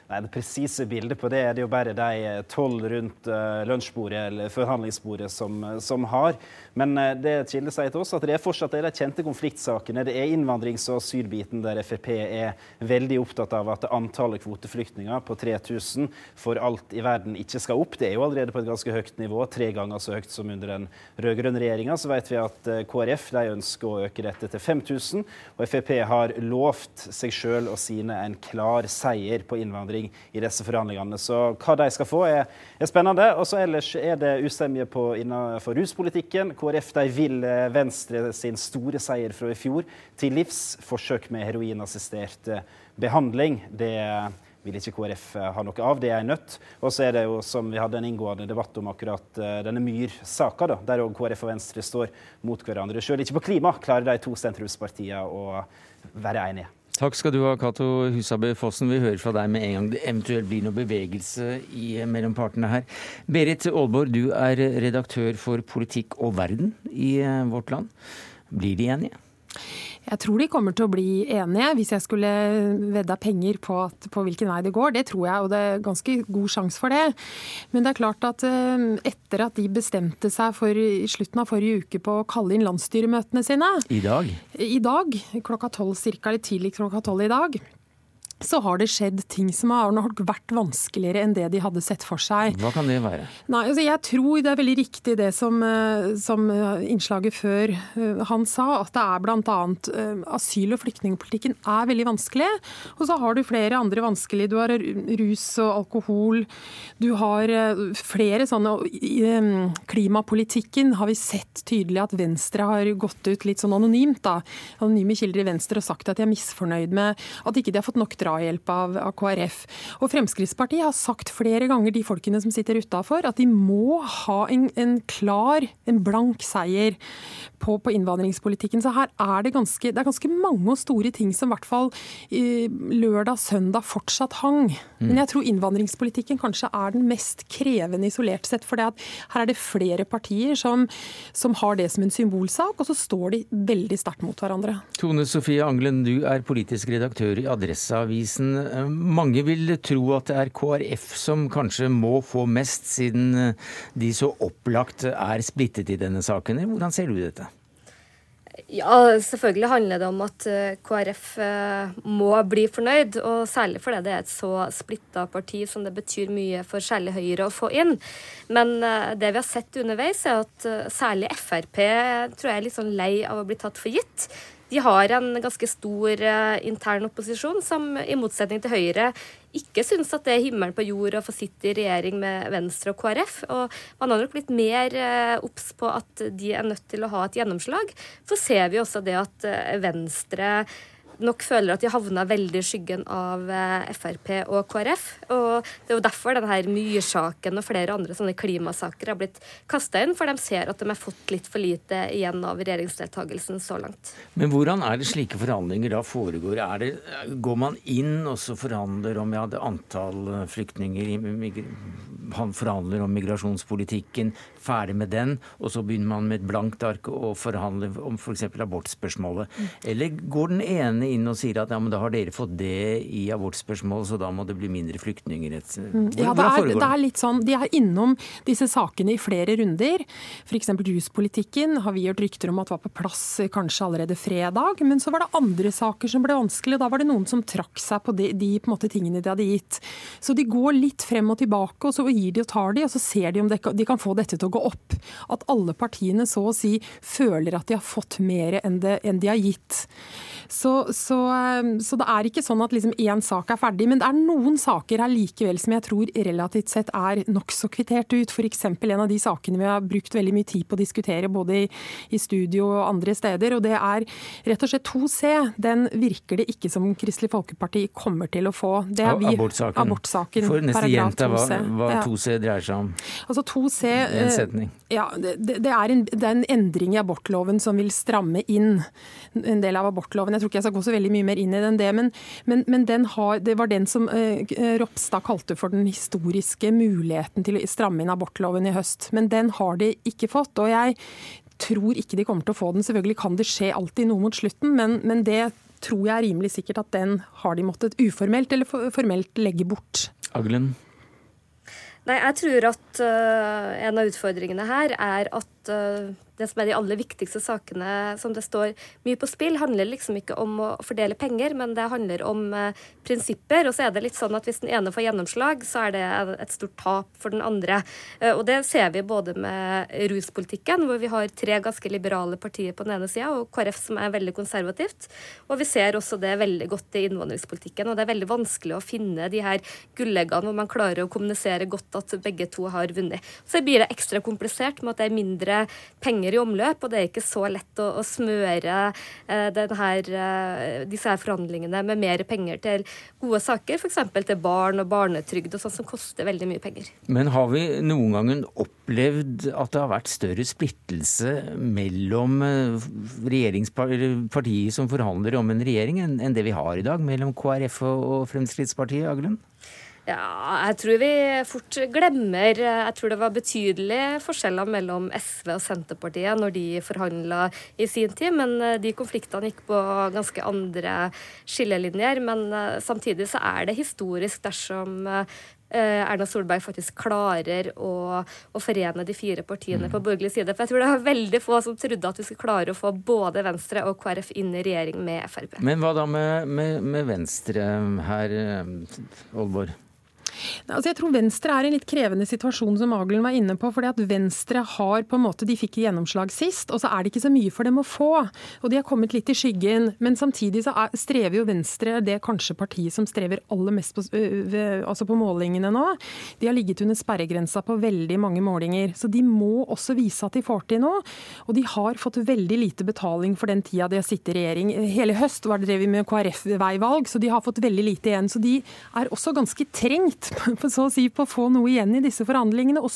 Nei, Det presise bildet på det er det jo bare de tolv rundt uh, lunsjbordet eller forhandlingsbordet som, som har. Men uh, det Kilde sier til oss, at det er fortsatt de kjente konfliktsakene. Det er innvandrings- og asylbiten der Frp er veldig opptatt av at antallet kvoteflyktninger på 3000 for alt i verden ikke skal opp. Det er jo allerede på et ganske høyt nivå, tre ganger så høyt som under den rød-grønne regjeringa. Så vet vi at KrF de ønsker å øke dette til 5000, og Frp har lovt seg sjøl og sine en klar seier på innvandring utfordring i disse forhandlingene. Så hva de skal få, er, er spennende. Og så ellers er det usemje innenfor ruspolitikken. KrF de vil eh, Venstre sin store seier fra i fjor til livs. Forsøk med heroinassistert eh, behandling. Det vil ikke KrF eh, ha noe av. Det er en nødt. Og så er det jo, som vi hadde en inngående debatt om akkurat denne Myhr-saka, der òg KrF og Venstre står mot hverandre. Sjøl ikke på klima klarer de to sentrumspartiene å være enige. Takk skal du ha, Cato Husabø Fossen. Vi hører fra deg med en gang det eventuelt blir noe bevegelse i, mellom partene her. Berit Aalborg, du er redaktør for Politikk og verden i eh, Vårt Land. Blir de enige? Jeg tror de kommer til å bli enige, hvis jeg skulle vedda penger på, at, på, hvilken vei det går. Det tror jeg, og det er ganske god sjanse for det. Men det er klart at eh, etter at de bestemte seg for i slutten av forrige uke på å kalle inn landsstyremøtene sine I dag? I dag, klokka tolv cirka, Litt tidlig klokka tolv i dag så har det skjedd ting som har vært vanskeligere enn det de hadde sett for seg. Hva kan det være? Nei, altså Jeg tror det er veldig riktig det som, eh, som innslaget før eh, han sa, at det er bl.a. Eh, asyl- og flyktningpolitikken er veldig vanskelig. Og så har du flere andre vanskelige. Du har rus og alkohol. Du har flere sånne Klimapolitikken har vi sett tydelig at Venstre har gått ut litt sånn anonymt, da. Anonyme kilder i Venstre og sagt at de er misfornøyd med at ikke de har fått nok drahjelp av, av KrF. Og Fremskrittspartiet har sagt flere ganger, de folkene som sitter utafor, at de må ha en, en, klar, en blank seier på, på, innvandringspolitikken. Så her er det ganske, det er ganske mange og store ting som i hvert fall lørdag, søndag fortsatt hang. Mm. Men jeg tror innvandringspolitikken kanskje er den mest krevende isolert sett. For her er det flere partier som, som har det som en symbolsak, og så står de veldig sterkt mot hverandre. Tone Sofie Anglen, du er politisk redaktør i Adressa. avisen. Eh, mange vil tro at det er KrF som kanskje må få mest, siden eh, de så opplagt er splittet i denne saken. Hvordan ser du dette? Ja, selvfølgelig handler det om at eh, KrF må bli fornøyd. Og særlig fordi det er et så splitta parti som det betyr mye for særlig Høyre å få inn. Men det vi har sett underveis, er at særlig Frp tror jeg er litt sånn lei av å bli tatt for gitt. De har en ganske stor uh, intern opposisjon som i motsetning til Høyre ikke syns at det er himmelen på jord å få sitte i regjering med Venstre og KrF. Og man har nok blitt mer uh, obs på at de er nødt til å ha et gjennomslag. Så ser vi også det at uh, Venstre nok føler at de havna veldig i skyggen av eh, Frp og KrF. Og det er jo derfor denne myrsaken og flere andre sånne klimasaker har blitt kasta inn, for de ser at de har fått litt for lite igjen av regjeringsdeltakelsen så langt. Men hvordan er det slike forhandlinger da foregår? Det, går man inn og så forhandler om ja, det antall flyktninger, han forhandler om migrasjonspolitikken, ferdig med den, og så begynner man med et blankt ark og forhandler om f.eks. For abortspørsmålet? Mm. Eller går den ene inn og sier at ja, men da har dere fått det i abortspørsmål, så da må det bli mindre flyktninger? Mm. ja, det er, det er, litt sånn, De er innom disse sakene i flere runder. F.eks. ruspolitikken har vi hørt rykter om at var på plass kanskje allerede fredag. Men så var det andre saker som ble vanskelig. Da var det noen som trakk seg på de, de på måte, tingene de hadde gitt. Så de går litt frem og tilbake, og så gir de og tar de, og så ser de om de, de kan få dette til å gå opp. At alle partiene så å si føler at de har fått mer enn, det, enn de har gitt. Så, så, ehm, så, det er ikke sånn at liksom én sak er ferdig. Men det er noen saker her likevel som jeg tror relativt sett er nokså kvittert ut. F.eks. en av de sakene vi har brukt veldig mye tid på å diskutere både i, i, studio og andre steder. Og det er rett og slett 2C. Den virker det ikke som Kristelig Folkeparti kommer til å få. Det er vi, abortsaken. abortsaken. For neste gjenta hva, hva 2C dreier seg om. Altså 2C, en setning. Ja, det, det, er en, det er en endring i abortloven som vil stramme inn en del av abortloven. Jeg tror ikke jeg skal gå så veldig mye mer inn i den det, men, men, men har, det var den som eh, Ropstad kalte for den historiske muligheten til å stramme inn abortloven i høst. Men den har de ikke fått. og jeg tror ikke de kommer til å få den. Selvfølgelig kan det skje alltid noe mot slutten, men, men det tror jeg er rimelig sikkert at den har de måttet uformelt eller formelt legge bort. Aglen? Nei, jeg tror at uh, en av utfordringene her er at uh, det som er de aller viktigste sakene som det står mye på spill, handler liksom ikke om å fordele penger, men det handler om eh, prinsipper. Og så er det litt sånn at hvis den ene får gjennomslag, så er det et stort tap for den andre. Eh, og det ser vi både med ruspolitikken, hvor vi har tre ganske liberale partier på den ene sida, og KrF som er veldig konservativt. Og vi ser også det veldig godt i innvandringspolitikken. Og det er veldig vanskelig å finne de her gulleggene hvor man klarer å kommunisere godt at begge to har vunnet. Så blir det ekstra komplisert med at det er mindre penger penger i omløp, og det er ikke så lett å, å smøre eh, her, eh, disse her forhandlingene med mer penger til gode saker, f.eks. til barn og barnetrygd og sånt, som koster veldig mye penger. Men har vi noen gang opplevd at det har vært større splittelse mellom regjeringspartiet som forhandler om en regjering, enn det vi har i dag, mellom KrF og Fremskrittspartiet, Agelund? Ja, jeg tror vi fort glemmer Jeg tror det var betydelige forskjeller mellom SV og Senterpartiet når de forhandla i sin tid, men eh, de konfliktene gikk på ganske andre skillelinjer. Men eh, samtidig så er det historisk dersom eh, Erna Solberg faktisk klarer å, å forene de fire partiene Mm. på borgerlig side. For jeg tror det er veldig få som trodde at vi skulle klare å få både Venstre og KrF inn i regjering med Frp. Men hva da med, med, med Venstre her, eh, Oldborg? Altså jeg tror Venstre er i en litt krevende situasjon, som Aglen var inne på. fordi at Venstre har på en måte, De fikk gjennomslag sist, og så er det ikke så mye for dem å få. Og de har kommet litt i skyggen. Men samtidig så er, strever jo Venstre, det kanskje partiet som strever aller mest på, altså på målingene nå. De har ligget under sperregrensa på veldig mange målinger. Så de må også vise at de får til noe. Og de har fått veldig lite betaling for den tida de har sittet i regjering. Hele høst var det drevet med KrF-veivalg, så de har fått veldig lite igjen. Så de er også ganske trengt for så å si, på å få noe igjen i disse forhandlingene. Og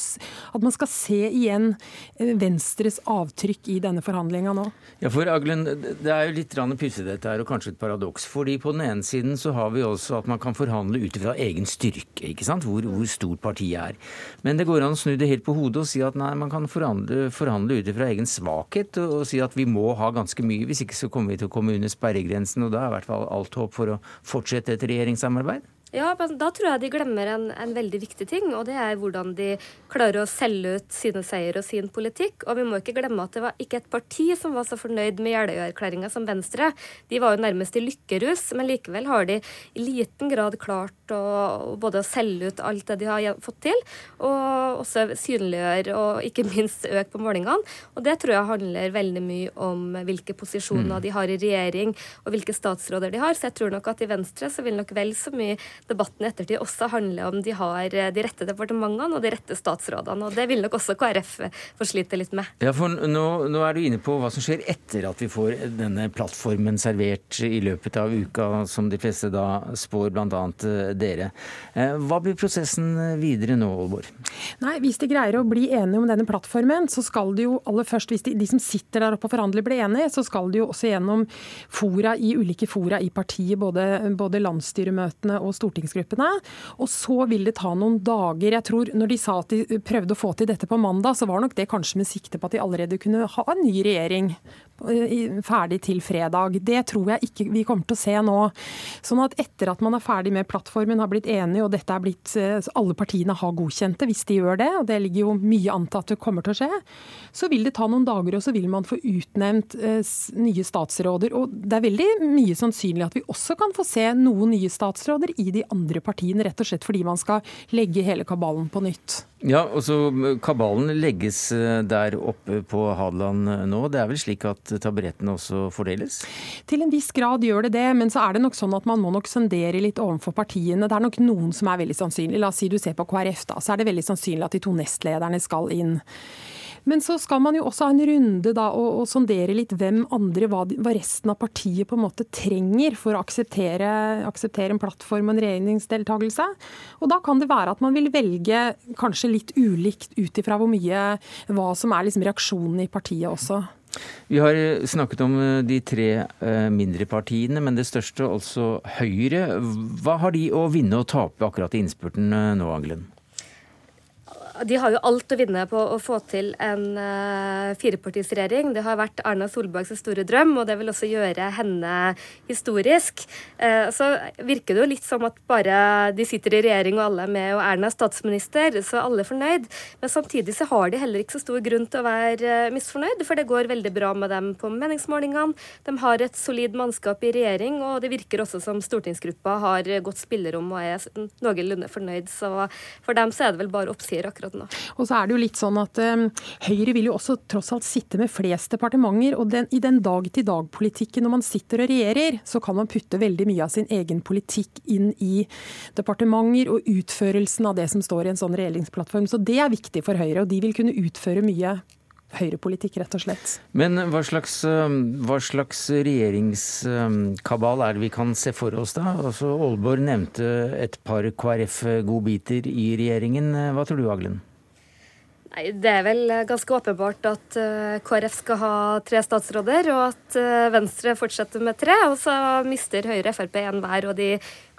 at man skal se igjen Venstres avtrykk i denne forhandlinga nå. Ja, for Aglen, Det er jo litt pussig dette her, og kanskje et paradoks. fordi På den ene siden så har vi også at man kan forhandle ut fra egen styrke, ikke sant? Hvor, hvor stort partiet er. Men det går an å snu det helt på hodet og si at nei, man kan forhandle, forhandle ut fra egen svakhet og, og si at vi må ha ganske mye. Hvis ikke så kommer vi til å komme under sperregrensen, og da er i hvert fall alt håp for å fortsette et regjeringssamarbeid. Ja, men Da tror jeg de glemmer en, en, veldig viktig ting, og det er hvordan de klarer å selge ut sine seier og sin politikk. Og vi må ikke glemme at det var ikke et parti som var så fornøyd med Jeløya-erklæringa som Venstre. De var jo nærmest i lykkerus, men likevel har de i liten grad klart å både å selge ut alt det de har fått til, og også synliggjøre og ikke minst øke på målingene. Og det tror jeg handler veldig mye om hvilke posisjoner mm. de har i regjering, og hvilke statsråder de har. Så jeg tror nok at i Venstre så vil nok vel så mye debatten i ettertid også handler om de har eh, de rette departementene og de rette statsrådene. Og det vil nok også KrF få slite litt med. Ja, for nå, nå, er du inne på hva som skjer etter at vi får denne plattformen servert i løpet av uka, som de fleste da spår, bl.a. Eh, dere. Eh, hva blir prosessen videre nå, Olborg? Nei, Hvis de greier å bli enige om denne plattformen, så skal de jo aller først, hvis de, de som sitter der oppe og forhandler blir enige, så skal de jo også gjennom fora i ulike fora i partiet, både, både landsstyremøtene og stortingsgruppene. Og så vil det ta noen dager. Jeg tror Når de sa at de prøvde å få til dette på mandag, så var nok det kanskje med sikte på at de allerede kunne ha en ny regjering ferdig til fredag. Det tror jeg ikke vi kommer til å se nå. Sånn at etter at man er ferdig med plattformen, har blitt enig, og dette er blitt Alle partiene har godkjent det, hvis de gjør det, og det ligger jo mye an til at det kommer til å skje, så vil det ta noen dager, og så vil man få utnevnt nye statsråder. Og det er veldig mye sannsynlig at vi også kan få se noen nye statsråder i de andre partiene, rett og slett fordi man skal legge hele kabalen på nytt. Ja, og så Kabalen legges der oppe på Hadeland nå. Det er vel slik at taburettene også fordeles? Til en viss grad gjør det det, men så er det nok sånn at man må nok sondere litt overfor partiene. Det er nok noen som er veldig sannsynlig. La oss si du ser på KrF, da. Så er det veldig sannsynlig at de to nestlederne skal inn. Men så skal man jo også ha en runde da, og, og sondere litt hvem andre, hva, hva, resten av partiet på en måte trenger for å akseptere, akseptere en plattform og en regjeringsdeltakelse. Og da kan det være at man vil velge kanskje litt ulikt ut ifra hvor mye hva som er liksom reaksjonen i partiet også. Vi har snakket om de tre mindre partiene, men det største, altså Høyre. Hva har de å vinne og tape akkurat i innspurten nå, Angelen? De har jo alt å vinne på å få til en uh, firepartisregjering. Det har vært Erna Solbergs store drøm, og det vil også gjøre henne historisk. Uh, så virker det jo litt som at bare de sitter i regjering og alle er med, og Erna er statsminister, så alle er fornøyd. Men samtidig så har de heller ikke så stor grunn til å være uh, misfornøyd, for det går veldig bra med dem på meningsmålingene. De har et solid mannskap i regjering, og det virker også som stortingsgruppa har godt spillerom og er noenlunde fornøyd. Så for dem så er det vel bare oppsider akkurat nå. Og så er det jo litt sånn at um, Høyre vil jo også tross alt sitte med flest departementer. Og den, i den dag-til-dag-politikken når man sitter og regjerer, så kan man putte veldig mye av sin egen politikk inn i departementer og utførelsen av det som står i en sånn regjeringsplattform. Så det er viktig for Høyre, og de vil kunne utføre mye høyrepolitikk, rett og slett. Men hva slags, hva slags regjeringskabal er det vi kan se for oss da? Altså, Aalborg nevnte et par KrF-godbiter i regjeringen. Hva tror du, Aglen? Nei, Det er vel ganske åpenbart at uh, KrF skal ha tre statsråder, og at uh, Venstre fortsetter med tre. Og så mister Høyre Frp en hver, og de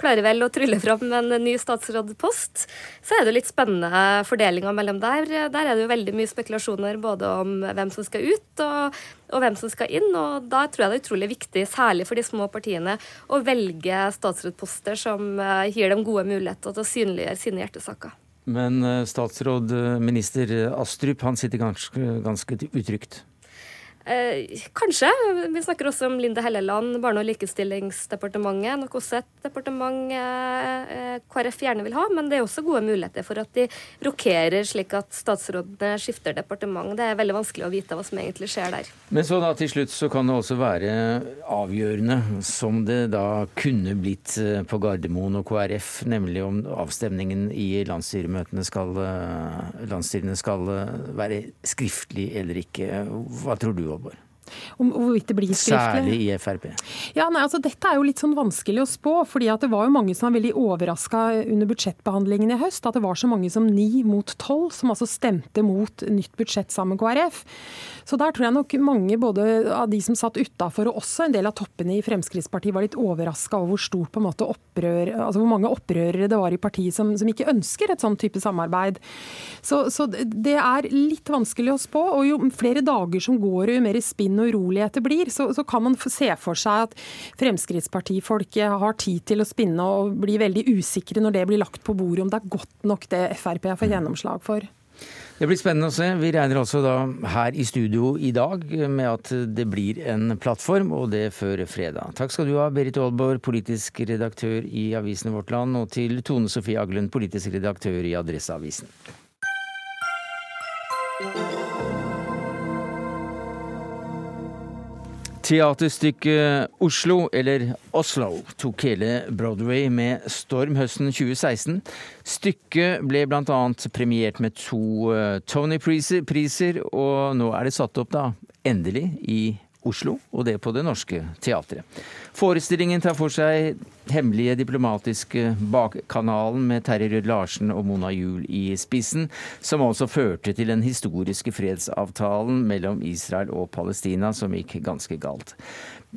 klarer vel å trylle fram en ny statsrådpost. Så er det litt spennende fordelinga mellom der. Der er det jo veldig mye spekulasjoner både om hvem som skal ut og, og hvem som skal inn. Og da tror jeg det er utrolig viktig, særlig for de små partiene, å velge statsrådposter som gir dem gode muligheter til å synliggjøre sine hjertesaker. Men eh, statsråd eh, minister Astrup han sitter ganske, ganske utrygt? Eh, kanskje. Vi snakker også om Linde Helleland, Barne- og likestillingsdepartementet. Nok også et departement eh, KrF gjerne vil ha, men det er også gode muligheter for at de rokerer, slik at statsrådene skifter departement. Det er veldig vanskelig å vite hva som egentlig skjer der. Men så da til slutt så kan det også være avgjørende, som det da kunne blitt eh, på Gardermoen og KrF, nemlig om avstemningen i landsstyremøtene skal, eh, landsstyrene skal eh, være skriftlig eller ikke. Hva tror du? Valborg? Om hvorvidt det blir skriftlig? Særlig i Frp. Ja, nei, altså Dette er jo litt sånn vanskelig å spå. fordi at Det var jo mange som var veldig overraska under budsjettbehandlingen i høst. At det var så mange som ni mot tolv som altså stemte mot nytt budsjett sammen med KrF. Så der tror jeg nok mange både av de som satt utafor og også en del av toppene i Fremskrittspartiet var litt overraska over hvor stort på en måte opprør, altså hvor mange opprørere det var i partiet som, som ikke ønsker et sånn type samarbeid. Så, så, det er litt vanskelig å spå. Og jo flere dager som går, jo mer spinn og uroligheter blir, så, så kan man se for seg at Fremskrittspartifolket har tid til å spinne og bli veldig usikre når det blir lagt på bordet, om det er godt nok det Frp har fått gjennomslag for. Det blir spennende å se. Vi regner altså da her i studio i dag med at det blir en plattform, og det før fredag. Takk skal du ha, Berit Aalborg, politisk redaktør i avisene Vårt Land, og til Tone Sofie Aglen, politisk redaktør i Adresseavisen. Teaterstykket Oslo, eller Oslo, tok hele Broadway med storm høsten 2016. Stykket ble bl.a. premiert med to eh, Tony-priser, og nå er det satt opp, da, endelig, i Oslo, og det på Det Norske Teatret. Forestillingen tar for seg hemmelige diplomatiske bakkanalen med Terje Rød-Larsen og Mona Juel i spissen, som også førte til den historiske fredsavtalen mellom Israel og Palestina, som gikk ganske galt.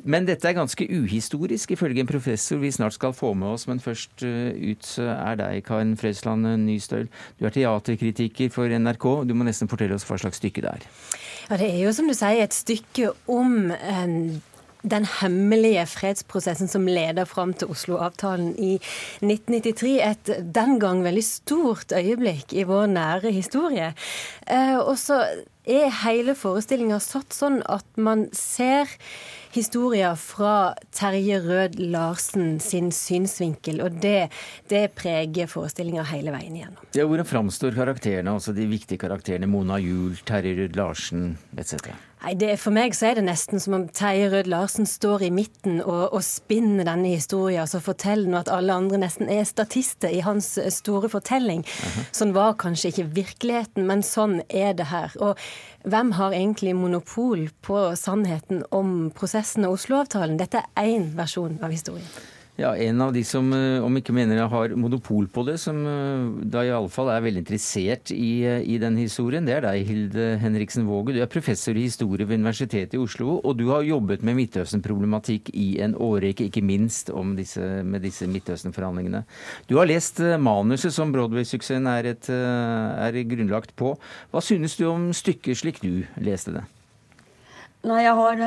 Men dette er ganske uhistorisk, ifølge en professor vi snart skal få med oss. Men først eh, ut er deg, Karen Frøysland Nystøl. Du er teaterkritiker for NRK. Du må nesten fortelle oss hva slags stykke det er. Ja, Det er jo som du sier et stykke om en den hemmelige fredsprosessen som leder fram til Oslo-avtalen i 1993. Et den gang veldig stort øyeblikk i vår nære historie. Eh, og så er hele forestillinga satt sånn at man ser historier fra Terje Rød Larsen sin synsvinkel, og det, det preger forestillinga hele veien igjennom. Ja, Hvordan framstår karakterene, altså de viktige karakterene Mona Juel, Terje Rød Larsen etc.? Nei, det, For meg så er det nesten som om Terje Rød Larsen står i midten og, og spinner denne historien, altså forteller nå at alle andre nesten er statister i hans store fortelling. Uh -huh. Sånn var kanskje ikke virkeligheten, men sånn er det her. Og hvem har egentlig monopol på sannheten om prosessen og Oslo-avtalen? Dette er én versjon av historien. Ja, En av de som, eh, om ikke mener jeg har monopol på det, som eh, da iallfall er veldig interessert i, eh, i den historien, det er deg, Hilde Henriksen Våge. Du er professor i historie ved Universitetet i Oslo, og du har jobbet med Midtøsten-problematikk i en årrekke, ikke minst disse, med disse Midtøsten-forhandlingene. Du har lest manuset som Broadway-suksessen er, er grunnlagt på. Hva synes du om stykket slik du leste det? Nei, jeg har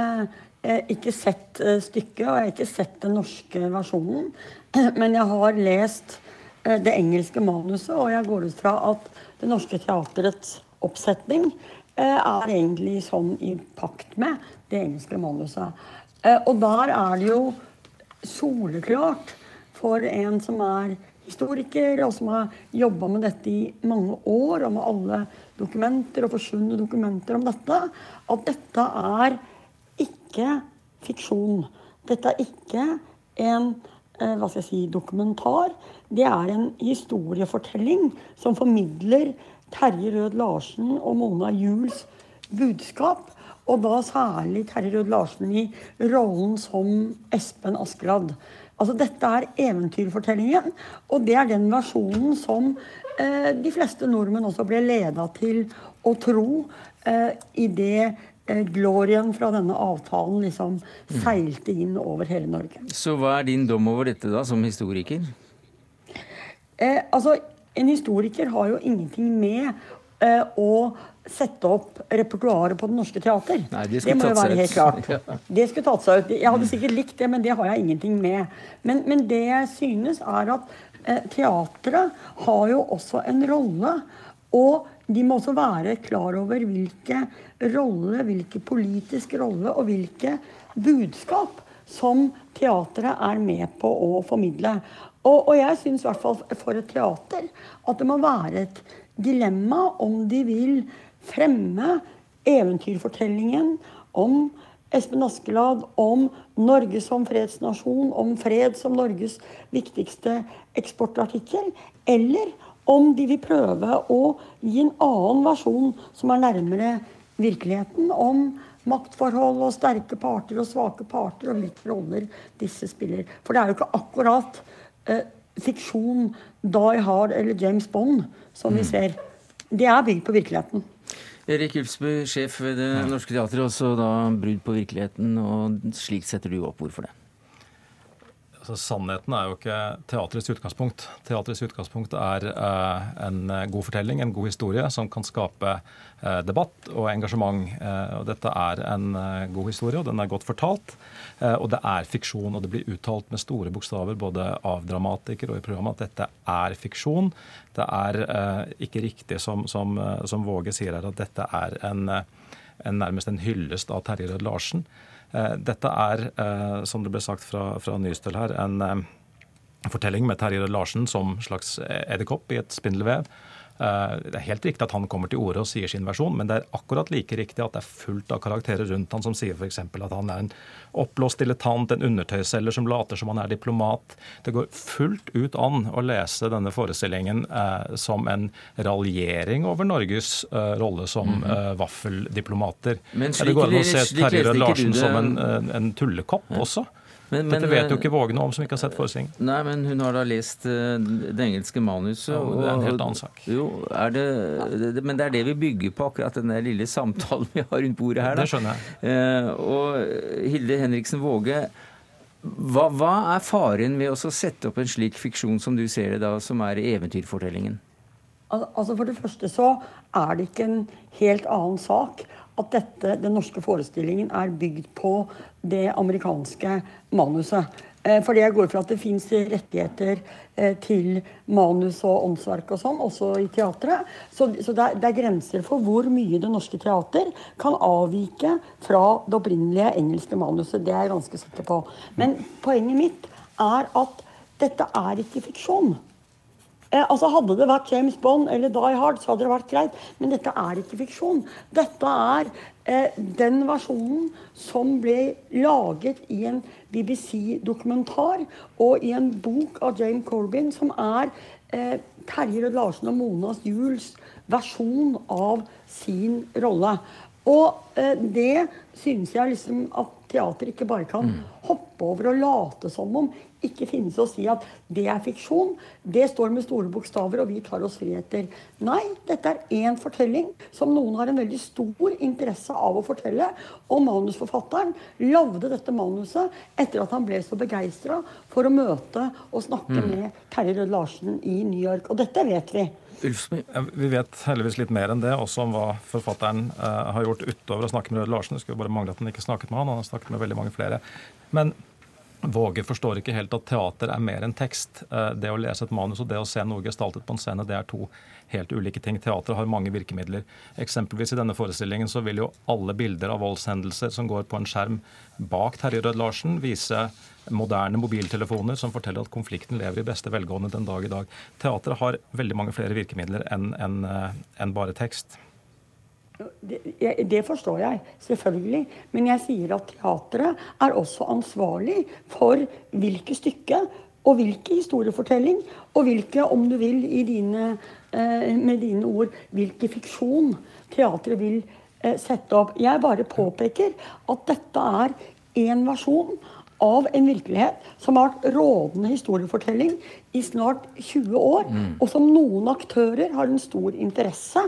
ikke sett eh, stykket, og jeg har ikke sett den norske versjonen. Men jeg har lest eh, det engelske manuset, og jeg går ut fra at Det Norske Teaterets oppsetning eh, er egentlig sånn i pakt med det engelske manuset. Og der er det jo soleklart for en som er historiker, og som har jobba med dette i mange år, og med alle dokumenter og forsvunne dokumenter om dette, at dette er ikke fiksjon. Dette er ikke en eh, hva skal jeg si, dokumentar. Det er en historiefortelling som formidler Terje Rød Larsen og Mona Juels budskap. Og da særlig Terje Rød Larsen i rollen som Espen Askeladd. Altså Dette er eventyrfortellingen, og det er den versjonen som eh, de fleste nordmenn også ble leda til å tro eh, idet eh, glorien fra denne avtalen liksom mm. seilte inn over hele Norge. Så hva er din dom over dette, da, som historiker? Eh, altså, En historiker har jo ingenting med eh, å sette opp repertoaret på Det Norske Teater. Nei, det, det må jo være helt klart. Det skulle tatt seg ut. Jeg hadde sikkert likt det, men det har jeg ingenting med. Men, men det jeg synes, er at eh, teatret har jo også en rolle. Og de må også være klar over hvilke rolle, hvilke politisk rolle og hvilke budskap som teatret er med på å formidle. Og, og jeg syns i hvert fall for et teater at det må være et dilemma om de vil fremme eventyrfortellingen om Espen Askeladd, om Norge som fredsnasjon, om fred som Norges viktigste eksportartikkel, eller om de vil prøve å gi en annen versjon som er nærmere virkeligheten, om maktforhold og sterke parter og svake parter, og hvilke roller disse spiller. For det er jo ikke akkurat eh, fiksjon, Die Hard eller James Bond som vi mm. ser. Det er bygd på virkeligheten. Erik Ulfsbø, sjef ved Det Norske Teatret, også da brudd på virkeligheten. og Slik setter du opp. Hvorfor det? Altså, sannheten er jo ikke teatrets utgangspunkt. Teatrets utgangspunkt er eh, en god fortelling, en god historie, som kan skape eh, debatt og engasjement. Eh, og dette er en eh, god historie, og den er godt fortalt. Eh, og det er fiksjon, og det blir uttalt med store bokstaver både av dramatikere og i programmet at dette er fiksjon. Det er eh, ikke riktig som, som, som, Våge sier her, at dette er en, en nærmest en hyllest av Terje Rød Larsen. Eh, dette er, eh, som det ble sagt fra, fra Nystøl her, en eh, fortelling med Terje Larsen som slags edderkopp i et spindelvev. Eh, det er helt riktig at han kommer til orde og sier sin versjon, men det er akkurat like riktig at det er fullt av karakterer rundt han som sier f.eks. at han er en oppblåst dilettant, en undertøyselger som later som han er diplomat. Det går fullt ut an å lese denne forestillingen eh, som en raljering over Norges eh, rolle som mm -hmm. eh, vaffeldiplomater. Men slik, det går an å se Terje Larsen som en, en tullekopp også. Men, men, Dette vet jo ikke Våge noe om, som ikke har sett forestillingen. Nei, men hun har da lest uh, det engelske manuset. Ja, det er en helt annen sak. Jo, er det, det, Men det er det vi bygger på, akkurat den lille samtalen vi har rundt bordet her. Da. Det skjønner jeg. Uh, og Hilde Henriksen Våge, hva, hva, er faren ved å sette opp en slik fiksjon som du ser det da, som er eventyrfortellingen? Altså For det første så er det ikke en helt annen sak at dette, den norske forestillingen er bygd på det amerikanske manuset. For fordi jeg går for at det fins rettigheter eh, til manus og åndsverk og sånn, også i teatret. Så, så det, er, det, er, grenser for hvor mye Det Norske Teater kan avvike fra det opprinnelige engelske manuset. Det er jeg ganske sikker på. Men poenget mitt er at dette er ikke fiksjon. Eh, altså Hadde det vært James Bond eller Die Hard, så hadde det vært greit. Men dette er ikke fiksjon. Dette er eh, den versjonen som ble laget i en BBC-dokumentar og i en bok av Jane Corbin, som er eh, Terje Rød Larsen og Monas Juels versjon av sin rolle. Og eh, det synes jeg liksom at teater ikke bare kan mm. hoppe over og late som om ikke finnes å si at det er fiksjon. Det står med store bokstaver, og vi tar oss friheter. Nei, dette er én fortelling som noen har en veldig stor interesse av å fortelle. Og manusforfatteren lagde dette manuset etter at han ble så begeistra for å møte og snakke mm. med Terje Rød Larsen i New York. Og dette vet vi. Vi vet heldigvis litt mer enn det, også om hva forfatteren uh, har gjort utover å snakke med Røde Larsen. Det skulle bare mangle at han ikke snakket med han, han har snakket med veldig mange flere. Men Våge forstår ikke helt at teater er mer enn tekst. Uh, det å lese et manus og det å se noe gestaltet på en scene, det er to helt ulike ting. Teatret har mange virkemidler. Eksempelvis i denne forestillingen så vil jo alle bilder av voldshendelser som går på en skjerm bak Terje Rød Larsen, vise moderne mobiltelefoner som forteller at konflikten lever i beste velgående den dag i dag. Teatret har veldig mange flere virkemidler enn en, en eh, bare tekst. Det, det, forstår jeg, selvfølgelig. Men jeg sier at teatret er også ansvarlig for hvilke stykke og hvilke historiefortelling og hvilke, om du vil, i dine, med dine ord, hvilke fiksjon teatret vil eh, sette opp. Jeg bare påpeker at dette er én versjon av en virkelighet som har vært rådende historiefortelling i snart 20 år, mm. og som noen aktører har en stor interesse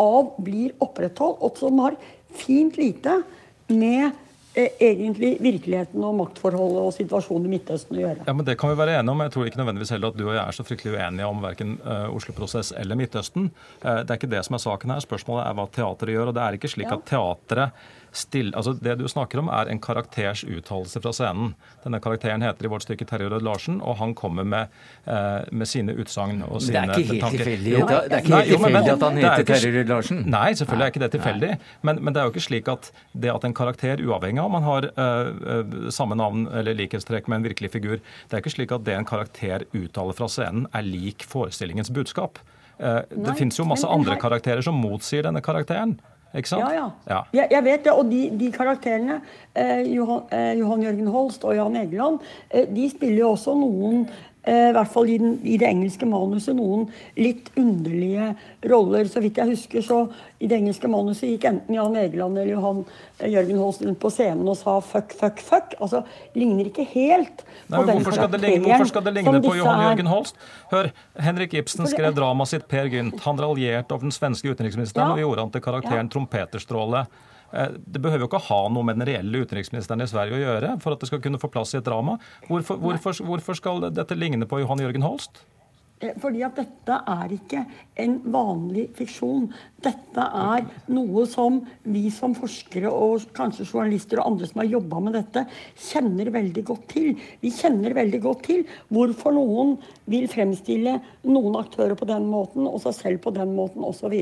av blir opprettholdt, og som har fint lite med eh, egentlig virkeligheten og maktforholdet og situasjonen i Midtøsten å gjøre. Ja, men Det kan vi være enige om. Jeg tror ikke nødvendigvis heller at du og jeg er så fryktelig uenige om verken uh, Oslo-prosess eller Midtøsten. Uh, det er ikke det som er saken her. Spørsmålet er hva teatret gjør. og Det er ikke slik ja. at teatret Still, altså det du snakker om, er en karakters uttalelse fra scenen. Denne karakteren heter i vårt stykke Terje Rød Larsen, og han kommer med, eh, med sine utsagn og sine tanker. Det er ikke helt tilfeldig, det er ikke helt tilfeldig at han heter Terje Rød Larsen? Nei, selvfølgelig er ikke det tilfeldig. Men, men, det er jo ikke slik at det at en karakter, uavhengig av om man har eh, samme navn eller likhetstrekk med en virkelig figur, det er ikke slik at det en karakter uttaler fra scenen, er lik forestillingens budskap. Uh, det finnes jo masse andre karakterer som motsier denne karakteren. Ikke sant? Ja, ja. ja. Jeg, jeg, vet det. Og de, de karakterene, eh, Johan, eh, Johan, Jørgen Holst og Jan Egeland, eh, de spiller jo også noen i hvert fall i, den, i, det engelske manuset, noen litt underlige roller. Så vidt jeg husker, så i det engelske manuset gikk enten Jan Egeland eller Johan eh, Jørgen Holst rundt på scenen og sa 'fuck, fuck, fuck'. Altså, ligner ikke helt på Nei, den hvorfor skal, ligne, hvorfor skal det ligne på Johan Jørgen Holst? Hør, Henrik Ibsen skrev dramaet sitt 'Per Gynt'. Han raljerte over den svenske utenriksministeren ja. og gjorde han til karakteren ja. Trompeterstråle. Eh, det behøver jo ikke ha noe med den reelle utenriksministeren i Sverige å gjøre for at det skal kunne få plass i et drama. Hvorfor, hvorfor, hvorfor skal dette ligne på Johan Jørgen Holst? Eh, fordi at dette er ikke en vanlig fiksjon. Dette er noe som vi som forskere og kanskje journalister og andre som har jobba med dette, kjenner veldig godt til. Vi kjenner veldig godt til hvorfor noen vil fremstille noen aktører på den måten og seg selv på den måten osv.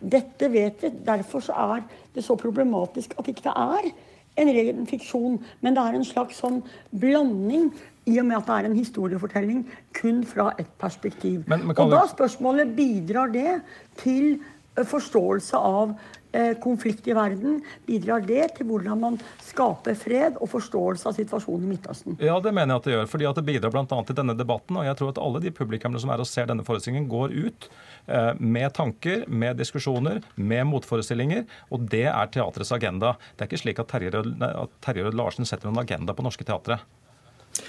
Dette vet vi. Derfor er det så problematisk at ikke det er en ren fiksjon, men det er en slags sånn blanding i og med at det er en historiefortelling kun fra ett perspektiv. Men, men og da spørsmålet bidrar det til eh, forståelse av eh, konflikt i verden? Bidrar det til hvordan man skaper fred og forståelse av situasjonen i Midtøsten? Ja, det mener jeg at det gjør. fordi at det bidrar bl.a. til denne debatten. Og jeg tror at alle de publikummene som er og ser denne forestillingen, går ut eh, med tanker, med diskusjoner, med motforestillinger. Og det er teatrets agenda. Det er ikke slik at Terje Rød Larsen setter en agenda på norske teatre.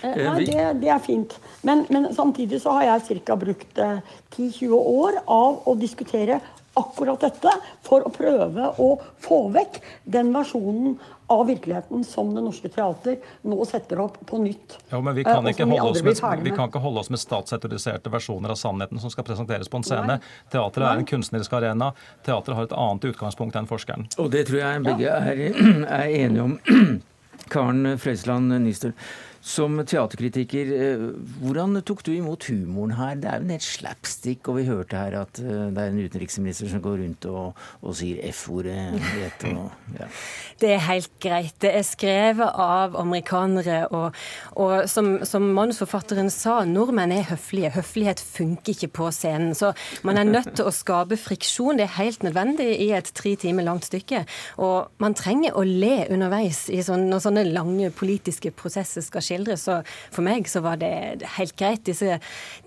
Eh, eh, nei, det, det, er fint. Men, men, samtidig så har jeg ca. brukt eh, 10-20 år av å diskutere akkurat dette for å prøve å få vekk den versjonen av virkeligheten som Det Norske Teater nå setter opp på nytt. Jo, men Vi kan, ikke holde, oss med, vi kan ikke holde oss med statsautoriserte versjoner av sannheten som skal presenteres på en scene. Teatret er en kunstnerisk arena. Teatret har et annet utgangspunkt enn forskeren. Og det tror jeg begge er, er enige om. Karen Frøysland Nystøl. Som teaterkritiker, eh, hvordan tok du imot humoren her? Det er jo en helt slapstick, og vi hørte her at eh, det er en utenriksminister som går rundt og, og sier F-ordet. Ja. Det er helt greit. Det er skrevet av amerikanere, og, og som, som, manusforfatteren sa, nordmenn er høflige. Høflighet funker ikke på scenen. Så man er nødt til å skape friksjon. Det er helt nødvendig i et tre timer langt stykke. Og man trenger å le underveis i sånne, når sånne lange politiske prosesser skal skje skildre. Så for meg så var det helt greit. Disse,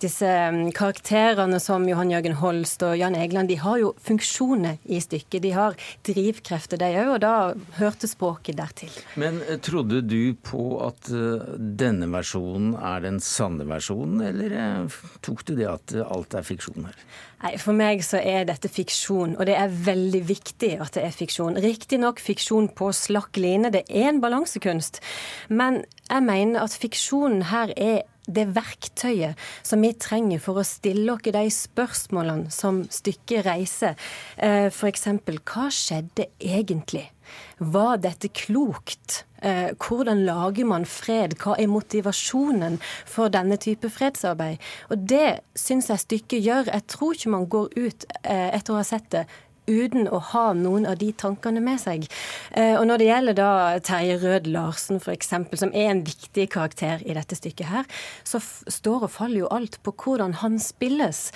disse um, karakterene som Johan Jørgen Holst og Jan Egeland, de har jo funksjoner i stykket. De har drivkrefter, de òg, og da hørte språket dertil. Men eh, trodde du på at eh, denne versjonen er den sanne versjonen, eller eh, tok du det at alt er fiksjon her? Nei, For meg så er dette fiksjon, og det er veldig viktig at det er fiksjon. Riktignok fiksjon på slakk line, det er en balansekunst. Men jeg mener at fiksjonen her er det verktøyet som vi trenger for å stille oss de spørsmålene som stykket reiser. Eh, F.eks.: Hva skjedde egentlig? Var dette klokt? Eh, hvordan lager man fred? Hva er motivasjonen for denne type fredsarbeid? Og det syns jeg stykket gjør. Jeg tror ikke man går ut eh, etter å ha sett det uten å ha noen av de tankene med seg. Eh, og når det gjelder da Terje Rød Larsen f.eks., som er en viktig karakter i dette stykket her, så står og faller jo alt på hvordan han spilles.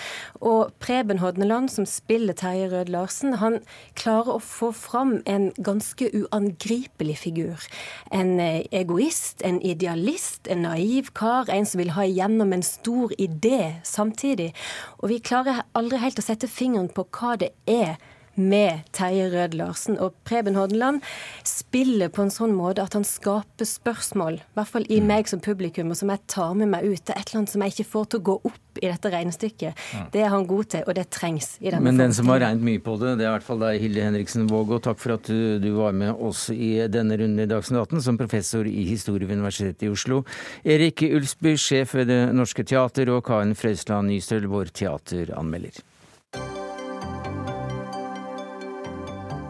Og Preben Hodneland, som spiller Terje Rød Larsen, han klarer å få fram en ganske uangripelig figur. En eh, egoist, en idealist, en naiv kar, en som vil ha igjennom en stor idé samtidig. Og vi klarer aldri helt å sette fingeren på hva det er med Terje Rød Larsen. Og Preben Hordeland spiller på en sånn måte at han skaper spørsmål, i hvert fall i mm. meg som publikum, og som jeg tar med meg ut. Det er et eller annet som jeg ikke får til å gå opp i dette regnestykket. Det er han god til, og det trengs i denne Men den som har regnet mye på det, det er i hvert fall deg, Hilde Henriksen Vågå. Takk for at du, du, var med oss i denne runden i Dagsnytt 18 som professor i historie ved Universitetet i Oslo. Erik Ulsby, sjef ved Det Norske Teater, og Karen Frøysland Nystøl, vår teateranmelder.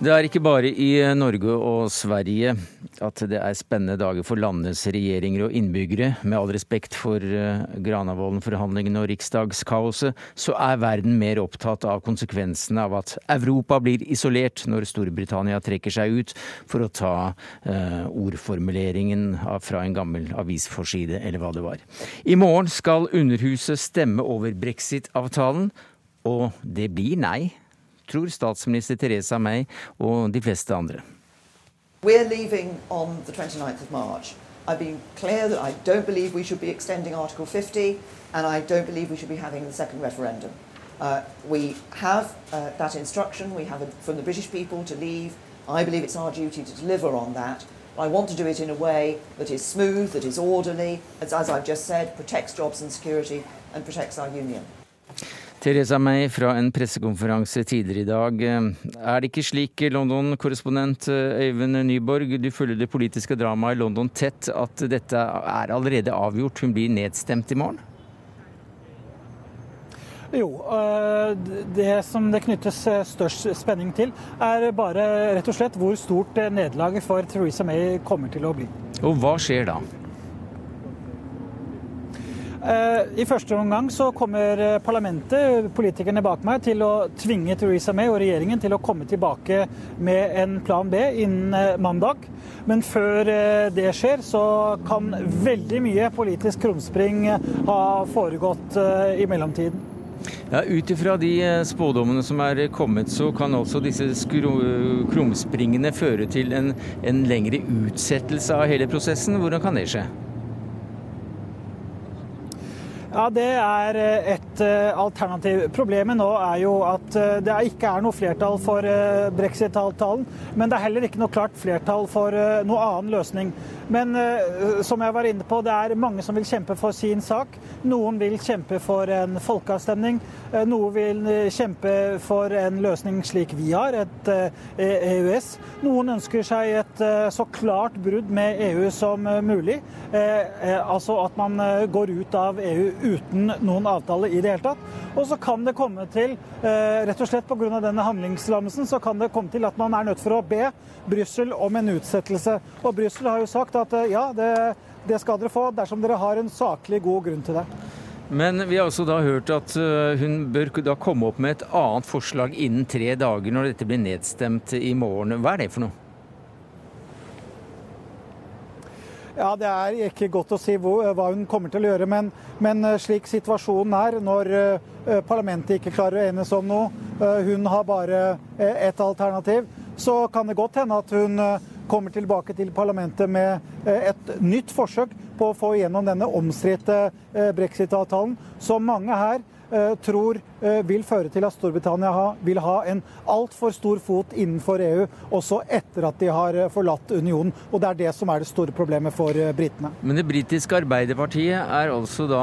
Det er ikke bare i Norge og Sverige at det er spennende dager for landets regjeringer og innbyggere. Med all respekt for eh, Granavolden-forhandlingene og riksdagskaoset, så er verden mer opptatt av konsekvensene av at Europa blir isolert når Storbritannia trekker seg ut, for å ta eh, ordformuleringen fra en gammel avisforside, eller hva det var. I morgen skal Underhuset stemme over brexit-avtalen, og det blir nei tror statsminister Teresa May og de fleste andre. We're leaving on the 29th of March. I've been clear that I don't believe we should be extending Article 50, and I don't believe we should be having the second referendum. Uh, we have uh, that instruction, we have it from the British people to leave. I believe it's our duty to deliver on that. I want to do it in a way that is smooth, that is orderly, as, as I've just said, protects jobs and security, and protects our union. Theresa May fra en pressekonferanse tidligere i dag. Er det ikke slik, London-korrespondent Øyvind Nyborg, du følger det politiske dramaet i London tett, at dette er allerede avgjort? Hun blir nedstemt i morgen? Jo, eh, det som det knyttes eh, størst spenning til, er bare rett og slett hvor stort nederlaget for Theresa May kommer til å bli. Og hva skjer da? Eh, I første omgang så kommer eh, parlamentet, politikerne bak meg, til å tvinge Theresa May og regjeringen til å komme tilbake med en plan B innen eh, mandag. Men før det skjer, så kan veldig mye politisk krumspring ha foregått i mellomtiden. Ja, Ut ifra de spådommene som er kommet, så kan altså disse krumspringene føre til en, en lengre utsettelse av hele prosessen. Hvordan kan det skje? Ja, Det er eh, et eh, alternativ. Problemet nå er jo at eh, det ikke er noe flertall for brexit-avtalen. Men det er heller ikke noe klart flertall for noe annen løsning. Men som jeg var inne på, det er mange som vil kjempe for sin sak. Noen vil kjempe for en folkeavstemning. Noen vil kjempe for en løsning slik vi har, et EØS. E noen ønsker seg et så klart brudd med EU som mulig. Altså at man går ut av EU uten noen avtale i det hele tatt. Og så kan det komme til, eh, rett og slett pga. denne handlingslammelsen, så kan det komme til at man er nødt for å be Brussel om en utsettelse. Og Brussel har jo sagt at eh, ja, det, det skal dere få dersom dere har en saklig god grunn til det. Men vi har også da hørt at eh, hun bør da komme opp med et annet forslag innen tre dager når dette blir nedstemt i morgen. Hva er det for noe? Ja, Det er ikke godt å si hva hun kommer til å gjøre, men, men eh, slik situasjonen er, når eh, parlamentet ikke klarer å enes om noe, eh, hun har bare ett alternativ, så kan det godt hende at hun kommer tilbake til parlamentet med et nytt forsøk på å få igjennom denne omstridte brexit-avtalen, som mange her Eh, tror eh, vil føre til at Storbritannia vil ha en altfor stor fot innenfor EU også etter at de har eh, forlatt unionen. Og det er det som er det store problemet for britene. Men det britiske Arbeiderpartiet er altså da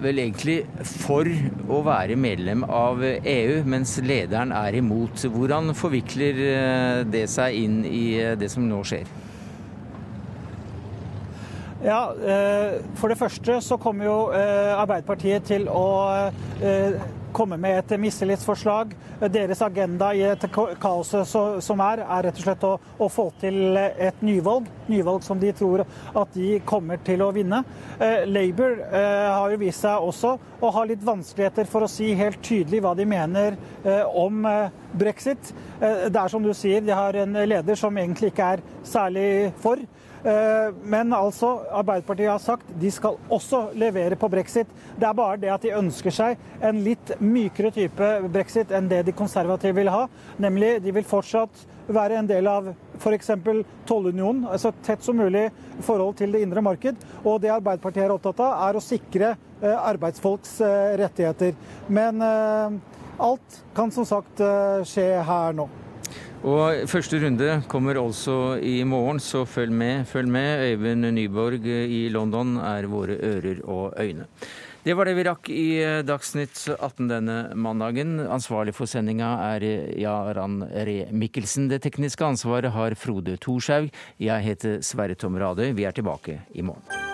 vel egentlig for å være medlem av EU, mens lederen er imot. Hvordan forvikler det seg inn i det som nå skjer? Ja, eh, For det første så kommer jo eh, Arbeiderpartiet til å eh, komme med et mistillitsforslag. Deres agenda i et kaoset som er, er rett og slett å, å, få til et nyvalg. Nyvalg som de tror at de kommer til å vinne. Labour har jo vist seg også å ha litt vanskeligheter for å si helt tydelig hva de mener om brexit. Det er som du sier, de har en leder som egentlig ikke er særlig for. Eh, men altså, Arbeiderpartiet har sagt de skal også levere på brexit. Det er bare det at de ønsker seg en litt mykere type brexit enn det de konservative vil ha. Nemlig de vil fortsatt være en del av f.eks. tollunionen, altså tett som mulig i forhold til det indre marked. Og det Arbeiderpartiet er opptatt av, er å sikre eh, arbeidsfolks eh, rettigheter. Men alt kan som sagt skje her nå. Og Første runde kommer altså i morgen, så følg med. Følg med. Øyvind Nyborg i London er våre ører og øyne. Det var det vi rakk i eh, Dagsnytt 18 denne mandagen. Ansvarlig for sendinga er Jaran Re Mikkelsen. Det tekniske ansvaret har Frode Thorshaug. Jeg heter Sverre Tom Radøy. Vi er tilbake i morgen.